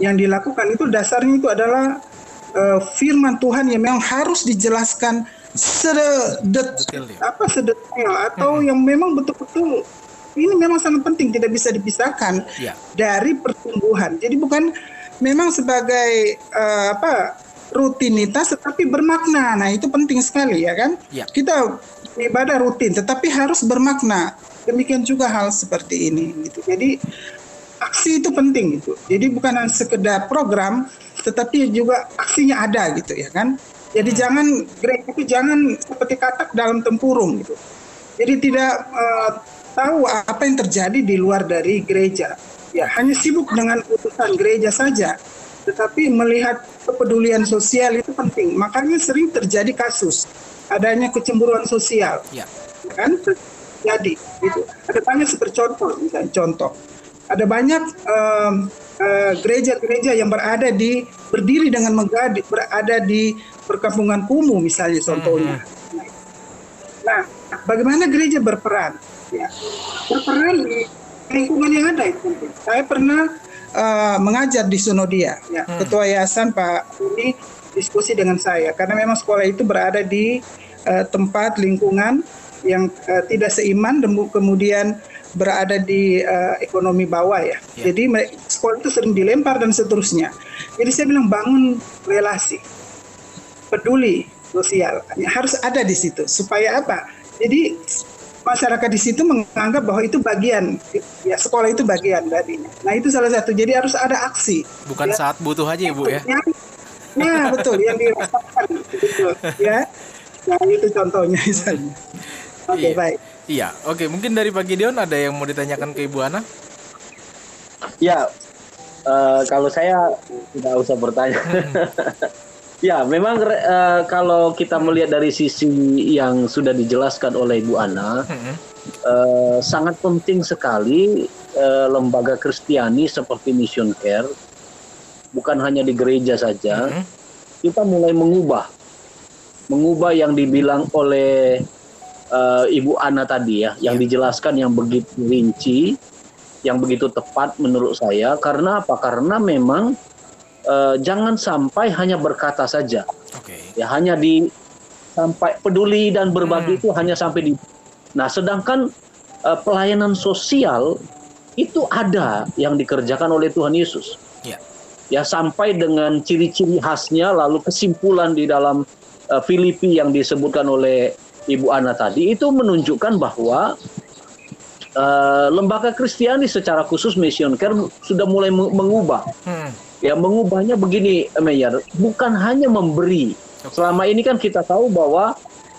yang dilakukan itu dasarnya itu adalah uh, firman Tuhan yang memang harus dijelaskan sedet ya. apa sedetail atau yang memang betul-betul ini memang sangat penting tidak bisa dipisahkan Ya. dari pertumbuhan. Jadi bukan memang sebagai eh, apa rutinitas tetapi bermakna. Nah, itu penting sekali ya kan? Ya. Kita ibadah rutin tetapi harus bermakna. Demikian juga hal seperti ini gitu. Jadi aksi itu penting gitu. Jadi bukan hanya sekedar program tetapi juga aksinya ada gitu ya kan? Jadi jangan gereja itu jangan seperti katak dalam tempurung gitu. Jadi tidak eh, tahu apa yang terjadi di luar dari gereja. Ya, hanya sibuk dengan urusan gereja saja. Tetapi melihat kepedulian sosial itu penting. Makanya sering terjadi kasus adanya kecemburuan sosial. Ya. Kan terjadi gitu. Ada banyak seperti contoh, misalnya contoh. Ada banyak em, eh, gereja-gereja yang berada di berdiri dengan megah berada di perkampungan kumuh misalnya contohnya. Nah, bagaimana gereja berperan? Ya, berperan di lingkungan yang ada itu. Saya pernah eh, mengajar di Sunodia. Ya, Ketua Yayasan Pak ini diskusi dengan saya karena memang sekolah itu berada di eh, tempat lingkungan yang eh, tidak seiman dan kemudian berada di eh, ekonomi bawah ya. Ya. Jadi sekolah itu sering dilempar dan seterusnya. Jadi saya bilang bangun relasi peduli sosial harus ada di situ supaya apa? Jadi masyarakat di situ menganggap bahwa itu bagian ya sekolah itu bagian darinya. Nah itu salah satu. Jadi harus ada aksi. Bukan Ya. saat butuh aja ya Bu ya. Ya, nah betul yang dirasakan betul ya. Nah itu contohnya misalnya. Oke Iya. baik. Iya, oke. Mungkin dari Pak Gideon ada yang mau ditanyakan ke Ibu Ana? Ya, eh, kalau saya tidak usah bertanya. Ya, memang eh, kalau kita melihat dari sisi yang sudah dijelaskan oleh Ibu Ana, Mm-mm. eh, sangat penting sekali eh, lembaga Kristiani seperti Mission Care, bukan hanya di gereja saja, Mhm. kita mulai mengubah, mengubah yang dibilang oleh eh, Ibu Ana tadi ya, yang dijelaskan yang begitu rinci, yang begitu tepat menurut saya. Karena apa? Karena memang eh, jangan sampai hanya berkata saja, Oke. ya hanya di sampai peduli dan berbagi itu hanya sampai di. Nah, sedangkan eh, pelayanan sosial itu ada yang dikerjakan oleh Tuhan Yesus Ya. ya sampai dengan ciri-ciri khasnya lalu kesimpulan di dalam uh, Filipi yang disebutkan oleh Ibu Ana tadi itu menunjukkan bahwa uh, lembaga Kristiani secara khusus Mission Care sudah mulai me- mengubah Hmm. Ya mengubahnya begini Meyer bukan hanya memberi selama ini kan kita tahu bahwa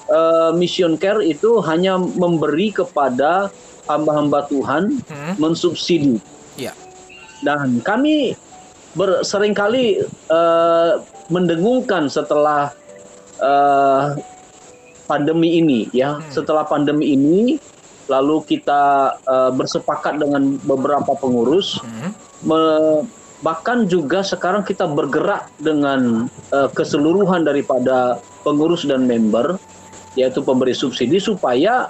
uh, Mission Care itu hanya memberi kepada hamba-hamba Tuhan Hmm. mensubsidi Ya. dan kami ber, sering kali eh, mendengungkan setelah eh, pandemi ini ya setelah pandemi ini lalu kita eh, bersepakat dengan beberapa pengurus Hmm. me- bahkan juga sekarang kita bergerak dengan eh, keseluruhan daripada pengurus dan member yaitu pemberi subsidi supaya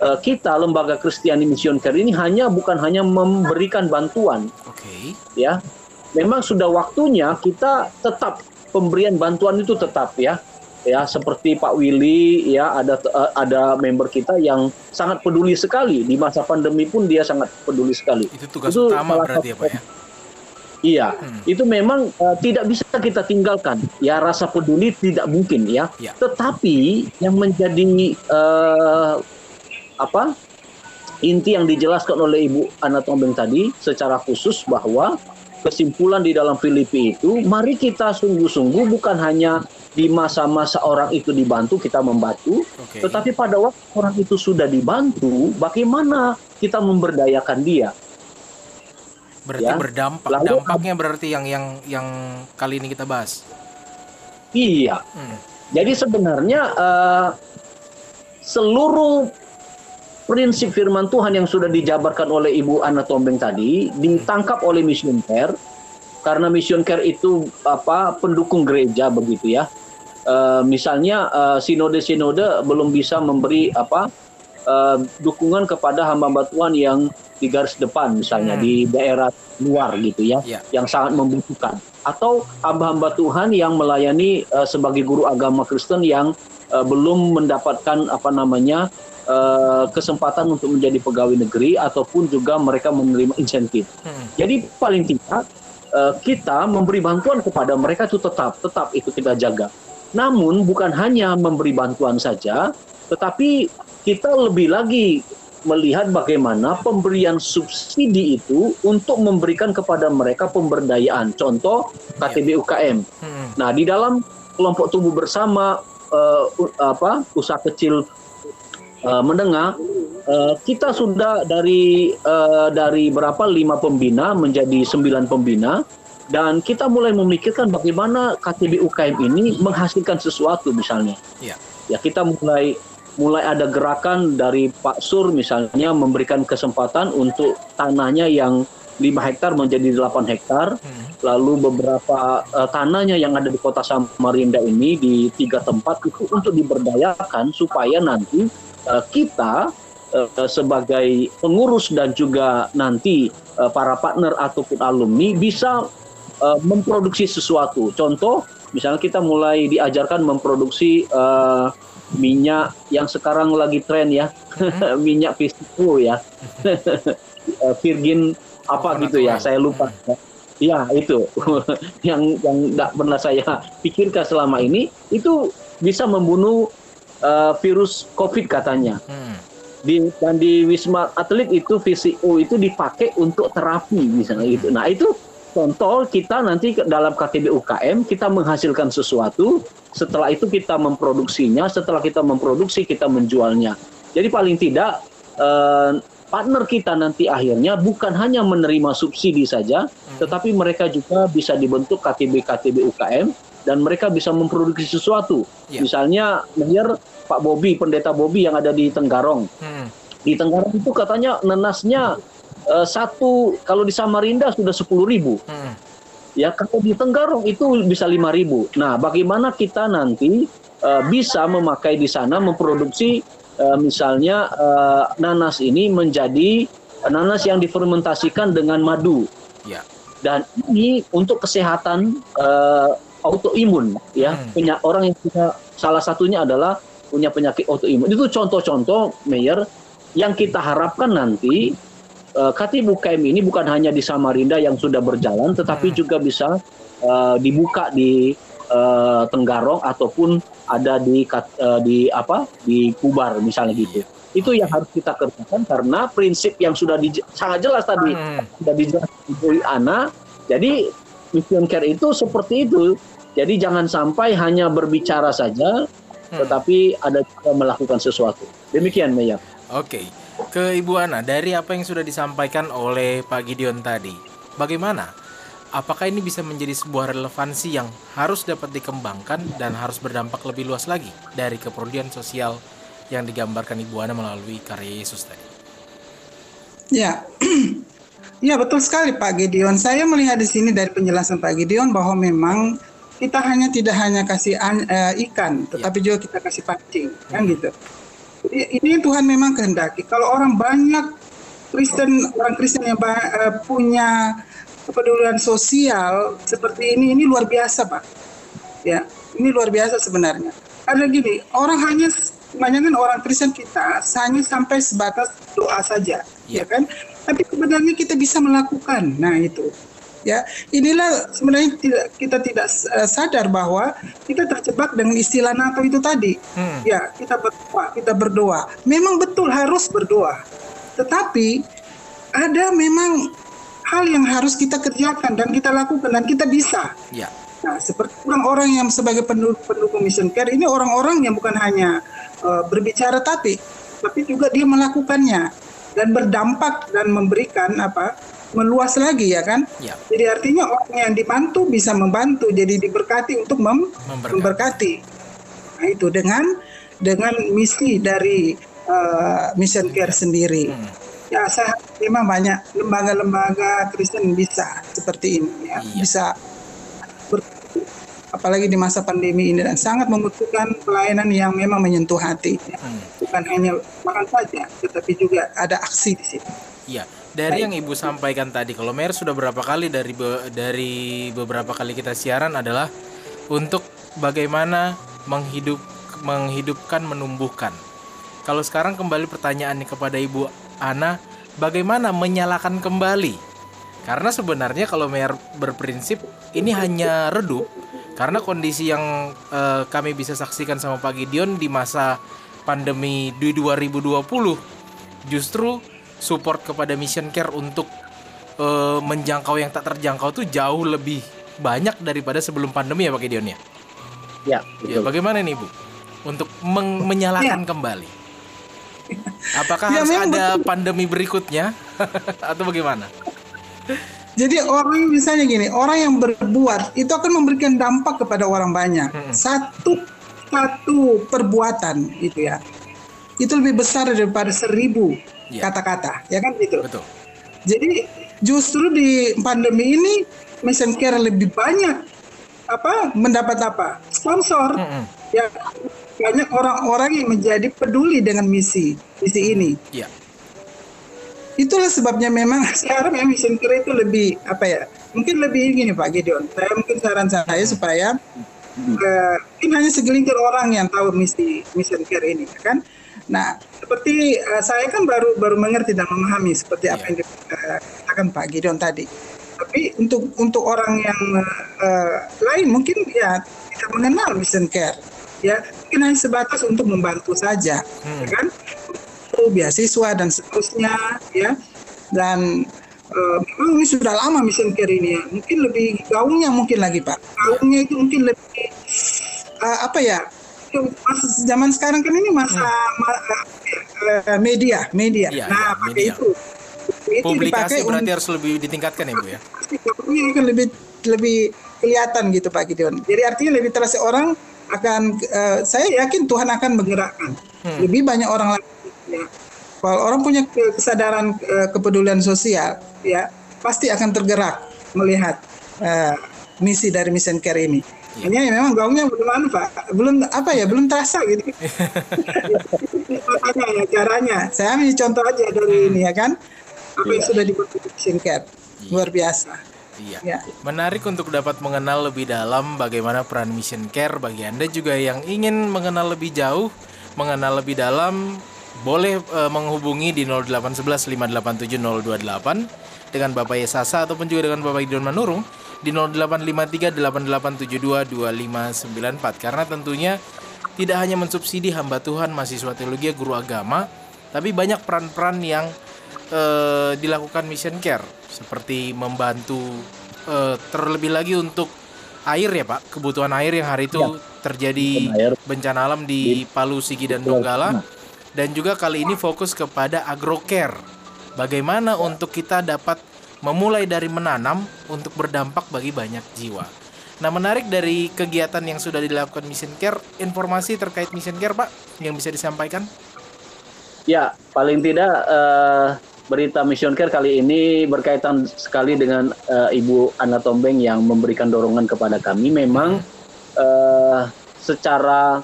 eh, kita lembaga Kristiani Mission Care ini hanya bukan hanya memberikan bantuan Oke. ya memang sudah waktunya kita tetap pemberian bantuan itu tetap ya ya seperti Pak Willy ya ada eh, ada member kita yang sangat peduli sekali di masa pandemi pun dia sangat peduli sekali Itu tugas Itu utama berarti ya Pak ya? Iya Hmm. itu memang eh, tidak bisa kita tinggalkan ya rasa peduli tidak mungkin ya Ya. tetapi yang menjadi eh, apa inti yang dijelaskan oleh Ibu Ana Tombeng tadi secara khusus bahwa kesimpulan di dalam Filipi itu mari kita sungguh-sungguh bukan hanya di masa-masa orang itu dibantu kita membantu Oke. tetapi pada waktu orang itu sudah dibantu bagaimana kita memberdayakan dia Berarti ya. berdampak. Lalu- Dampaknya berarti yang yang yang kali ini kita bahas. iya Hmm. Jadi sebenarnya eh, seluruh prinsip firman Tuhan yang sudah dijabarkan oleh Ibu Ana Tombeng tadi ditangkap oleh Mission Care karena Mission Care itu apa pendukung gereja begitu ya. Eh, misalnya eh, sinode-sinode belum bisa memberi apa eh, dukungan kepada hamba-hamba Tuhan yang di garis depan misalnya Hmm. di daerah luar gitu ya Ya. yang sangat membutuhkan atau hamba-hamba Tuhan yang melayani eh, sebagai guru agama Kristen yang uh, belum mendapatkan apa namanya uh, kesempatan untuk menjadi pegawai negeri ataupun juga mereka menerima insentif. Hmm. Jadi paling tidak uh, kita memberi bantuan kepada mereka itu tetap tetap itu kita jaga. Namun bukan hanya memberi bantuan saja, tetapi kita lebih lagi melihat bagaimana pemberian subsidi itu untuk memberikan kepada mereka pemberdayaan. Contoh KTB UKM. Hmm. Nah, di dalam kelompok tubuh bersama uh, apa usaha kecil uh, menengah uh, kita sudah dari uh, dari berapa lima pembina menjadi sembilan pembina dan kita mulai memikirkan bagaimana KTB UKM ini menghasilkan sesuatu misalnya. Ya. Ya kita mulai mulai ada gerakan dari Pak Sur misalnya memberikan kesempatan untuk tanahnya yang 5 hektar menjadi 8 hektar, hmm. lalu beberapa uh, tanahnya yang ada di kota Samarinda ini di tiga tempat itu untuk diberdayakan supaya nanti uh, kita uh, sebagai pengurus dan juga nanti uh, para partner ataupun alumni bisa uh, memproduksi sesuatu. Contoh, misalnya kita mulai diajarkan memproduksi uh, minyak yang sekarang lagi tren ya, hmm. minyak pisco ya, eh, virgin apa oh, gitu ya, saya lupa. Ya itu yang yang tidak pernah saya pikirkan selama ini itu bisa membunuh uh, virus COVID katanya. Hmm. Di dan di Wisma Atlet itu VCO itu dipakai untuk terapi misalnya gitu. Nah itu contoh kita nanti dalam KTB UKM kita menghasilkan sesuatu, setelah itu kita memproduksinya, setelah kita memproduksi kita menjualnya. Jadi paling tidak eh, partner kita nanti akhirnya bukan hanya menerima subsidi saja, hmm. tetapi mereka juga bisa dibentuk KTB KTB UKM dan mereka bisa memproduksi sesuatu. Yeah. Misalnya, biar Pak Bobi, pendeta Bobi yang ada di Tenggarong. Hmm. Di Tenggarong itu katanya nenasnya uh, satu kalau di Samarinda sudah sepuluh ribu. Hmm. Ya kalau di Tenggarong itu bisa lima ribu. Nah, bagaimana kita nanti uh, bisa memakai di sana memproduksi uh, misalnya uh, nanas ini menjadi nanas yang difermentasikan dengan madu. Ya. Dan ini untuk kesehatan uh, autoimun ya. Hmm. Punya orang yang punya salah satunya adalah punya penyakit autoimun. Itu contoh-contoh Mayor yang kita harapkan nanti uh, Katib UKM ini bukan hanya di Samarinda yang sudah berjalan, tetapi hmm. juga bisa uh, dibuka di uh, Tenggarong ataupun ada di uh, di apa di Kubar misalnya gitu. Itu yang harus kita kerjakan karena prinsip yang sudah di, sangat jelas tadi hmm. sudah dijelaskan di Ana. Jadi mission care itu seperti itu. Jadi jangan sampai hanya berbicara saja, hmm. tetapi ada juga melakukan sesuatu. Demikian, Meya. Oke. Okay ke Ibu Ana dari apa yang sudah disampaikan oleh Pak Gideon tadi. Bagaimana? Apakah ini bisa menjadi sebuah relevansi yang harus dapat dikembangkan dan harus berdampak lebih luas lagi dari kepedulian sosial yang digambarkan Ibu Ana melalui karya Yesus tadi? Ya, ya betul sekali Pak Gideon. Saya melihat di sini dari penjelasan Pak Gideon bahwa memang kita hanya tidak hanya kasih an, uh, ikan, tetapi ya. juga kita kasih pancing, kan hmm. gitu ini Tuhan memang kehendaki. Kalau orang banyak Kristen, orang Kristen yang uh, punya kepedulian sosial seperti ini, ini luar biasa, Pak. Ya, ini luar biasa sebenarnya. Karena gini, orang hanya kebanyakan orang Kristen kita hanya sampai sebatas doa saja, ya, ya kan? Tapi sebenarnya kita bisa melakukan. Nah, itu ya. Inilah sebenarnya tidak kita tidak uh, sadar bahwa kita terjebak dengan istilah NATO itu tadi. Hmm. ya kita berdoa kita berdoa. Memang betul harus berdoa. Tetapi ada memang hal yang harus kita kerjakan dan kita lakukan dan kita bisa. Ya. nah seperti orang-orang yang sebagai pendukung, pendukung mission care ini orang-orang yang bukan hanya uh, berbicara tapi tapi juga dia melakukannya dan berdampak dan memberikan apa meluas lagi ya kan. Ya. Jadi artinya orang yang dibantu bisa membantu, jadi diberkati untuk mem memberkati. memberkati. Nah itu dengan dengan misi dari uh, Mission Care sendiri. Hmm. Ya saya memang banyak lembaga-lembaga Kristen bisa seperti ini ya, iya. bisa ber, apalagi di masa pandemi ini dan sangat membutuhkan pelayanan yang memang menyentuh hati. Ya. Hmm. Bukan hanya makan saja, tetapi juga ada aksi di sini. Iya dari yang ibu sampaikan tadi kalau Mer sudah berapa kali dari be, dari beberapa kali kita siaran adalah untuk bagaimana menghidup menghidupkan, menumbuhkan. Kalau sekarang kembali pertanyaannya kepada Ibu Ana, bagaimana menyalakan kembali? Karena sebenarnya kalau Mayor berprinsip ini hanya redup karena kondisi yang eh, kami bisa saksikan sama Pak Gideon di masa pandemi di 2020 justru support kepada Mission Care untuk eh, menjangkau yang tak terjangkau tuh jauh lebih banyak daripada sebelum pandemi ya Pak Gideon ya. Ya, Ya, betul. bagaimana nih Bu untuk meng- menyalakan kembali? Apakah Ya, harus ada pandemi berikutnya atau bagaimana? Jadi orang misalnya gini, orang yang berbuat itu akan memberikan dampak kepada orang banyak. Satu satu perbuatan itu ya, itu lebih besar daripada seribu. Kata-kata, ya kan itu. Betul. Jadi justru di pandemi ini mission care lebih banyak apa mendapat apa sponsor Mm-mm. ya banyak orang-orang yang menjadi peduli dengan misi misi ini Iya. itulah sebabnya memang sekarang ya mission care itu lebih apa ya mungkin lebih gini Pak Gideon saya mungkin saran saya supaya eh, mungkin hanya segelintir orang yang tahu misi mission care ini ya kan nah seperti eh, saya kan baru baru mengerti dan memahami seperti apa Iya. yang dikatakan Pak Gideon tadi. Tapi untuk untuk orang yang eh, lain mungkin ya tidak mengenal mission care. Ya mungkin hanya sebatas untuk membantu saja ya kan? Itu beasiswa dan seterusnya ya. Dan memang ini sudah lama mission care ini ya. Mungkin lebih gaungnya mungkin lagi pak. Gaungnya itu mungkin lebih eh, apa ya itu masa zaman sekarang kan ini masa ma- eh, media media Iya, nah iya, pakai media. itu itu Publikasi dipakai berarti harus lebih ditingkatkan ya Bu ya. akan lebih lebih kelihatan gitu Pak Gideon. Jadi artinya lebih terasa orang akan eh, saya yakin Tuhan akan menggerakkan lebih banyak orang lagi. Ya. Kalau orang punya ke- kesadaran eh, kepedulian sosial, ya pasti akan tergerak melihat eh, misi dari Mission Care ini. Hanya ya memang gaungnya belum anu, Pak, belum apa ya, belum terasa gitu. Caranya ya, caranya. Saya ambil contoh aja dari ini ya kan, apa yang sudah dibuat di Care, luar biasa. Iya. Ya. Menarik untuk dapat mengenal lebih dalam bagaimana peran Mission Care bagi Anda juga yang ingin mengenal lebih jauh, mengenal lebih dalam, boleh eh, menghubungi di 0811 587 028 dengan Bapak Yesasa ataupun juga dengan Bapak Gideon Manurung di 0853 8872 2594 karena tentunya tidak hanya mensubsidi hamba Tuhan, mahasiswa teologi, guru agama, tapi banyak peran-peran yang eh, dilakukan mission care. Seperti membantu eh, terlebih lagi untuk air ya Pak, kebutuhan air yang hari itu terjadi Kebutuhan air. bencana alam di Palu, Sigi dan Donggala. Dan juga kali ini fokus kepada agrocare. Bagaimana untuk kita dapat memulai dari menanam untuk berdampak bagi banyak jiwa. Nah, menarik dari kegiatan yang sudah dilakukan Mission Care, informasi terkait Mission Care, Pak, yang bisa disampaikan? Ya, paling tidak eh, berita Mission Care kali ini berkaitan sekali dengan eh, Ibu Ana Tombeng yang memberikan dorongan kepada kami. Memang eh, secara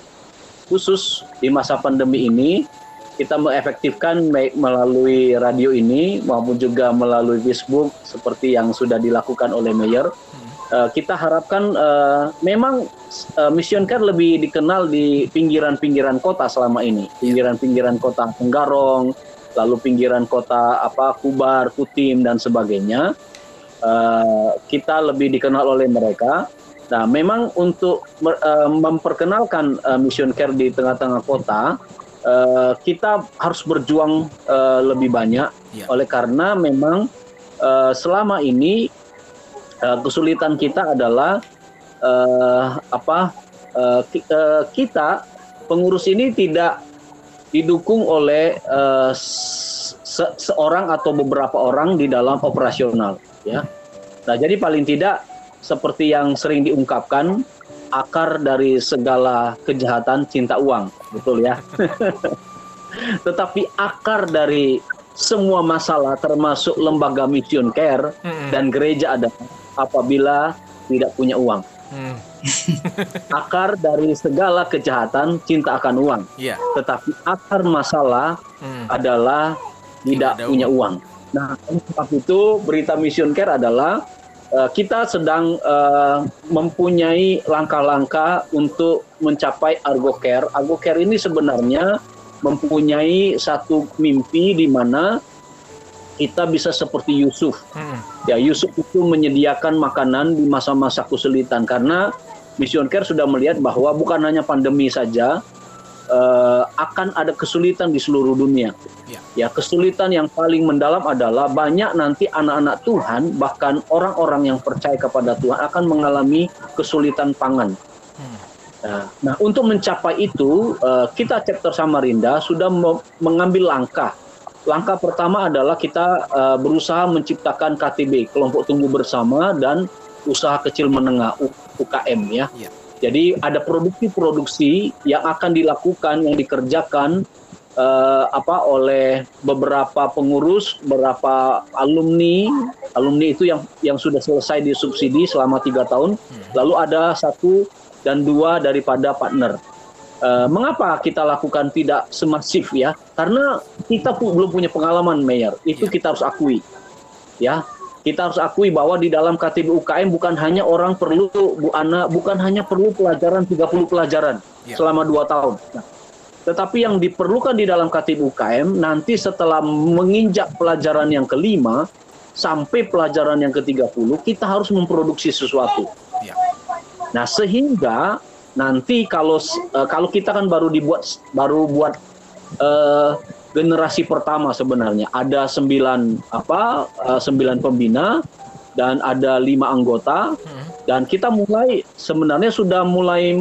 khusus di masa pandemi ini kita mengefektifkan baik melalui radio ini maupun juga melalui Facebook seperti yang sudah dilakukan oleh Mayor. Eh, kita harapkan eh, memang eh, Mission Care lebih dikenal di pinggiran-pinggiran kota selama ini, pinggiran-pinggiran kota Tenggarong, lalu pinggiran kota apa Kubar, Kutim dan sebagainya. Eh, kita lebih dikenal oleh mereka. Nah, memang untuk eh, memperkenalkan eh, Mission Care di tengah-tengah kota, eh, kita harus berjuang eh, lebih banyak. Ya. Oleh karena memang eh, selama ini eh, kesulitan kita adalah eh, apa ki- eh, kita pengurus ini tidak didukung oleh eh, se- seorang atau beberapa orang di dalam operasional ya. Nah, jadi paling tidak seperti yang sering diungkapkan akar dari segala kejahatan cinta uang, betul ya. Tetapi akar dari semua masalah termasuk lembaga mission care Mm-mm. dan gereja adalah apabila tidak punya uang. Hmm, Akar dari segala kejahatan cinta akan uang, Iya. tetapi akar masalah Hmm, adalah Tidak tidak ada punya uang. Nah, oleh sebab itu berita mission care adalah kita sedang eh, mempunyai langkah-langkah untuk mencapai Argo Care. Argo Care ini sebenarnya mempunyai satu mimpi di mana kita bisa seperti Yusuf. Hmm. Ya, Yusuf itu menyediakan makanan di masa-masa kesulitan karena Mission Care sudah melihat bahwa bukan hanya pandemi saja eh, akan ada kesulitan di seluruh dunia. Ya. Ya, kesulitan yang paling mendalam adalah banyak nanti anak-anak Tuhan bahkan orang-orang yang percaya kepada Tuhan akan mengalami kesulitan pangan. Hmm. Nah, nah, untuk mencapai itu eh, kita chapter Samarinda sudah me- mengambil langkah. Langkah pertama adalah kita eh, berusaha menciptakan KTB, kelompok tunggu bersama dan usaha kecil menengah UKM ya. Ya. Jadi ada produksi-produksi yang akan dilakukan, yang dikerjakan eh, apa oleh beberapa pengurus, beberapa alumni, alumni itu yang yang sudah selesai disubsidi selama tiga tahun. Lalu ada satu dan dua daripada partner. Eh, mengapa kita lakukan tidak semasif ya? Karena kita pu- belum punya pengalaman, Mayor. Itu Ya. kita harus akui. Ya, kita harus akui bahwa di dalam KTB UKM bukan hanya orang perlu Bu Ana, bukan hanya perlu pelajaran 30 pelajaran Ya. selama dua tahun. Nah, tetapi yang diperlukan di dalam KTB UKM nanti setelah menginjak pelajaran yang kelima sampai pelajaran yang ke-30 kita harus memproduksi sesuatu. Ya. Nah, sehingga nanti kalau eh, kalau kita kan baru dibuat baru buat eh, generasi pertama sebenarnya ada sembilan apa eh, sembilan pembina dan ada lima anggota Hmm. dan kita mulai sebenarnya sudah mulai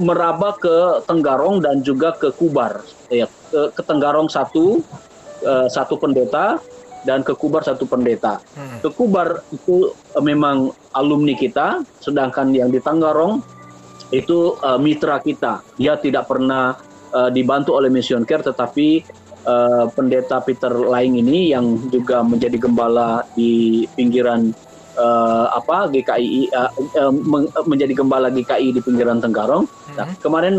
meraba ke Tenggarong dan juga ke Kubar ya ke, ke Tenggarong satu eh, satu pendeta dan ke Kubar satu pendeta Hmm. ke Kubar itu eh, memang alumni kita, sedangkan yang di Tanggarong itu mitra kita. Dia tidak pernah dibantu oleh Mission Care, tetapi eh, pendeta Peter Laing ini yang juga menjadi gembala di pinggiran eh, apa GKI eh, eh, eh, menjadi gembala GKI di pinggiran Tenggarong. Nah, Hmm. kemarin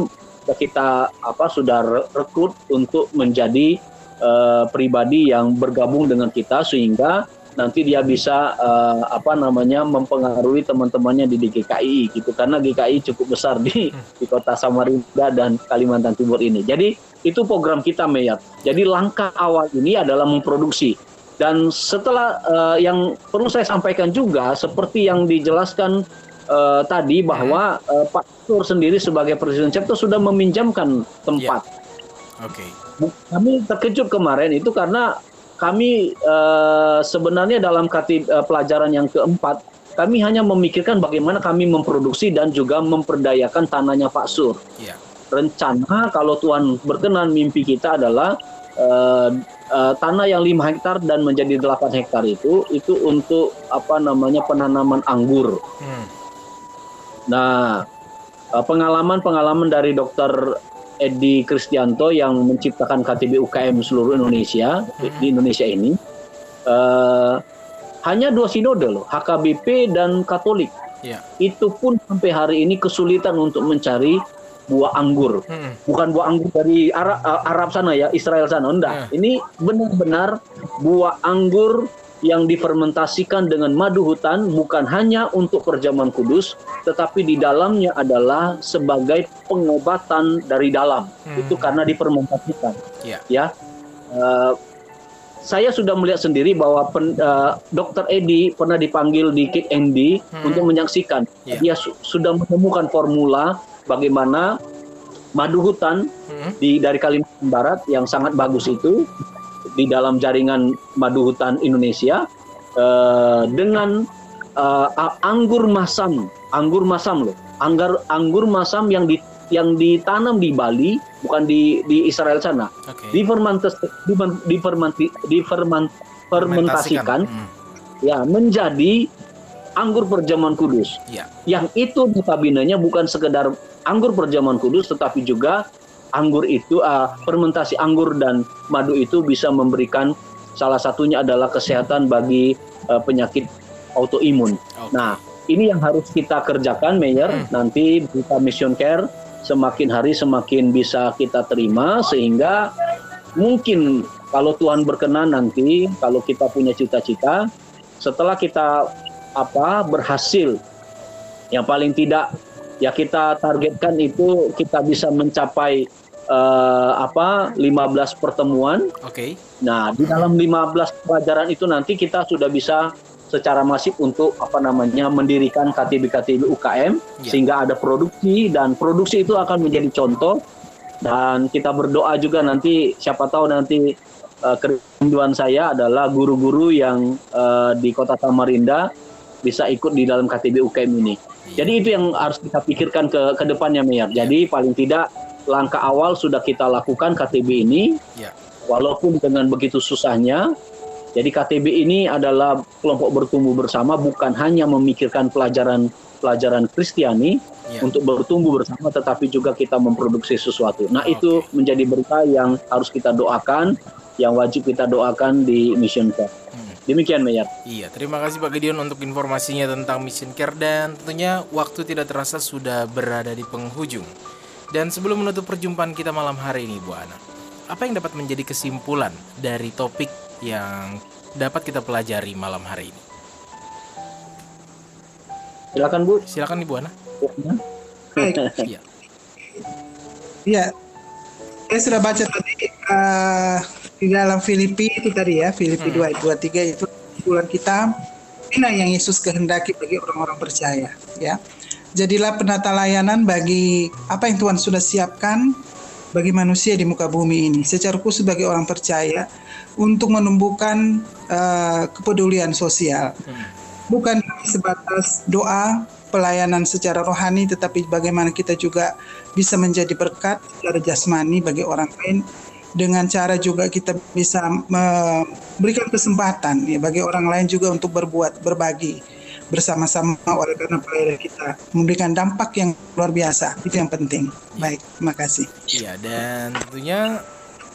kita apa sudah re- rekrut untuk menjadi eh, pribadi yang bergabung dengan kita sehingga nanti dia bisa eh, apa namanya mempengaruhi teman-temannya di GKI gitu karena GKI cukup besar di di kota Samarinda dan Kalimantan Timur ini. Jadi itu program kita Meyat. Jadi langkah awal ini adalah memproduksi dan setelah eh, yang perlu saya sampaikan juga seperti yang dijelaskan eh, tadi bahwa eh, Pak Tur sendiri sebagai presiden chapter sudah meminjamkan tempat. Oke. Bu- Kami terkejut kemarin itu karena kami eh, sebenarnya dalam kati, eh, pelajaran yang keempat kami hanya memikirkan bagaimana kami memproduksi dan juga memperdayakan tanahnya Pak Sur. Ya. Rencana kalau Tuhan berkenan mimpi kita adalah eh, eh, tanah yang 5 hektar dan menjadi 8 hektar itu itu untuk apa namanya penanaman anggur. Hmm. Nah, pengalaman-pengalaman dari Dokter Edi Kristianto yang menciptakan KTB UKM seluruh Indonesia di- di Indonesia ini eh, hanya dua sinode loh, HKBP dan Katolik. Ya. Itu pun sampai hari ini kesulitan untuk mencari buah anggur. Hmm. Bukan buah anggur dari Arab, Arab sana ya, Israel sana. Enggak. Ini benar-benar buah anggur yang difermentasikan dengan madu hutan bukan hanya untuk perjamuan kudus, tetapi di dalamnya adalah sebagai pengobatan dari dalam. Hmm. Itu karena difermentasikan. Ya. Ya. Eh, saya sudah melihat sendiri bahwa pen, eh, Dr. Edi pernah dipanggil di Kick ND Hmm. untuk menyaksikan. Ya. Dia su- sudah menemukan formula bagaimana madu hutan Hmm. di dari Kalimantan Barat yang sangat bagus itu di dalam jaringan madu hutan Indonesia eh, dengan a- anggur masam, anggur masam loh, anggur anggur masam yang di yang ditanam di Bali bukan di di Israel sana, Oke. difermentas difer- difermenti- diferman- fermentasikan Hmm. ya menjadi anggur perjamuan kudus Ya. yang itu notabene-nya bukan sekedar anggur perjamuan kudus tetapi juga anggur itu ah, fermentasi anggur dan madu itu bisa memberikan salah satunya adalah kesehatan bagi eh, penyakit autoimun. Oke. Nah, ini yang harus kita kerjakan Mayor. Hmm. Nanti berita Mission Care semakin hari semakin bisa kita terima sehingga mungkin kalau Tuhan berkenan nanti kalau kita punya cita-cita setelah kita apa berhasil. Yang paling tidak ya kita targetkan itu kita bisa mencapai uh, apa 15 pertemuan. Oke. Okay. Nah, di dalam 15 pelajaran itu nanti kita sudah bisa secara masif untuk apa namanya mendirikan KTB-KTB UKM yeah. sehingga ada produksi dan produksi itu akan menjadi contoh dan kita berdoa juga nanti siapa tahu nanti uh, kerinduan saya adalah guru-guru yang uh, di Kota Samarinda bisa ikut di dalam KTB UKM ini. Jadi itu yang harus kita pikirkan ke ke depannya Mayor. Jadi paling tidak langkah awal sudah kita lakukan KTB ini. Ya. Walaupun dengan begitu susahnya, jadi KTB ini adalah kelompok bertumbuh bersama bukan hanya memikirkan pelajaran pelajaran Kristiani ya. untuk bertumbuh bersama tetapi juga kita memproduksi sesuatu. Nah, okay. itu menjadi berita yang harus kita doakan, yang wajib kita doakan di Mission Fair. Hmm. Demikian Mayor. Iya, terima kasih Pak Gideon untuk informasinya tentang Mission Care dan tentunya waktu tidak terasa sudah berada di penghujung. Dan sebelum menutup perjumpaan kita malam hari ini Bu Ana, apa yang dapat menjadi kesimpulan dari topik yang dapat kita pelajari malam hari ini? Silakan Bu. Silakan Ibu Ana. Iya. Iya. Saya sudah baca tadi uh, di dalam Filipi itu tadi ya Filipi hmm. 2 ayat 23 itu bulan kita inilah yang Yesus kehendaki bagi orang-orang percaya ya jadilah penata layanan bagi apa yang Tuhan sudah siapkan bagi manusia di muka bumi ini. Secara khusus bagi orang percaya untuk menumbuhkan uh, kepedulian sosial. Hmm. bukan sebatas doa pelayanan secara rohani tetapi bagaimana kita juga bisa menjadi berkat secara jasmani bagi orang lain. Dengan cara juga kita bisa memberikan kesempatan ya bagi orang lain juga untuk berbuat berbagi bersama-sama oleh karena kita memberikan dampak yang luar biasa. Itu yang penting. Baik terima kasih. Iya dan tentunya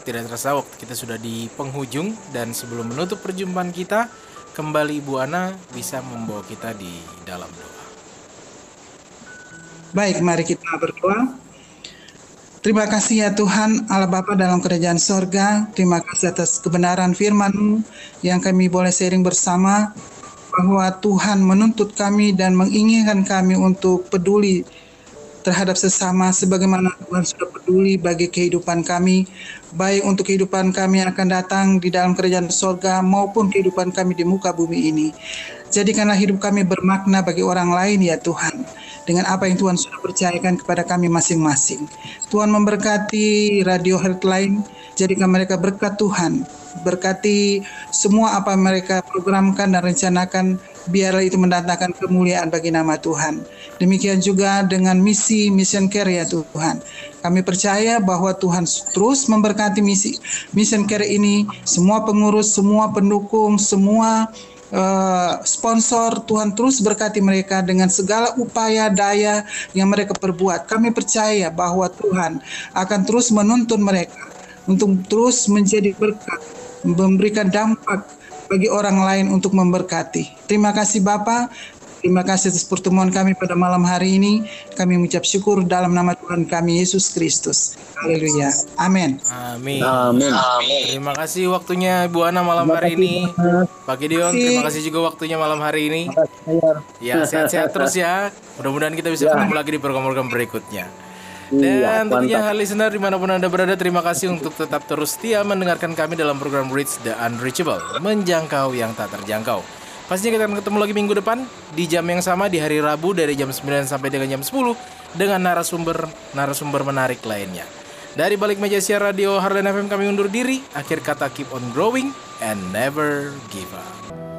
tidak terasa waktu kita sudah di penghujung. Dan sebelum menutup perjumpaan kita kembali Ibu Ana bisa membawa kita di dalam doa. Baik mari kita berdoa. Terima kasih ya Tuhan Allah Bapa dalam kerajaan sorga. Terima kasih atas kebenaran firman yang kami boleh sharing bersama bahwa Tuhan menuntut kami dan menginginkan kami untuk peduli terhadap sesama sebagaimana Tuhan sudah peduli bagi kehidupan kami baik untuk kehidupan kami yang akan datang di dalam kerajaan sorga maupun kehidupan kami di muka bumi ini. Jadikanlah hidup kami bermakna bagi orang lain ya Tuhan dengan apa yang Tuhan percayakan kepada kami masing-masing. Tuhan memberkati Radio Heartline, jadikan mereka berkat Tuhan. Berkati semua apa mereka programkan dan rencanakan, biarlah itu mendatangkan kemuliaan bagi nama Tuhan. Demikian juga dengan misi Mission Care ya Tuhan. Kami percaya bahwa Tuhan terus memberkati misi Mission Care ini, semua pengurus, semua pendukung, semua uh, sponsor Tuhan terus berkati mereka dengan segala upaya daya yang mereka perbuat. Kami percaya bahwa Tuhan akan terus menuntun mereka untuk terus menjadi berkat, memberikan dampak bagi orang lain untuk memberkati. Terima kasih Bapak, Terima kasih atas pertemuan kami pada malam hari ini. Kami mengucap syukur dalam nama Tuhan kami Yesus Kristus. Haleluya. Amin. Amin. Amin. Terima kasih waktunya Ibu Ana malam hari ini. Pak Gideon, terima kasih juga waktunya malam hari ini. Ya, sehat-sehat terus ya. Mudah-mudahan kita bisa ya. ketemu lagi di program-program berikutnya. Iya, Dan tentunya hal listener di mana pun Anda berada, terima kasih untuk tetap terus setia mendengarkan kami dalam program Reach the Unreachable, menjangkau yang tak terjangkau. Pastinya kita akan ketemu lagi minggu depan di jam yang sama di hari Rabu dari jam 9 sampai dengan jam 10 dengan narasumber narasumber menarik lainnya. Dari balik meja siar radio Harlan FM kami undur diri. Akhir kata keep on growing and never give up.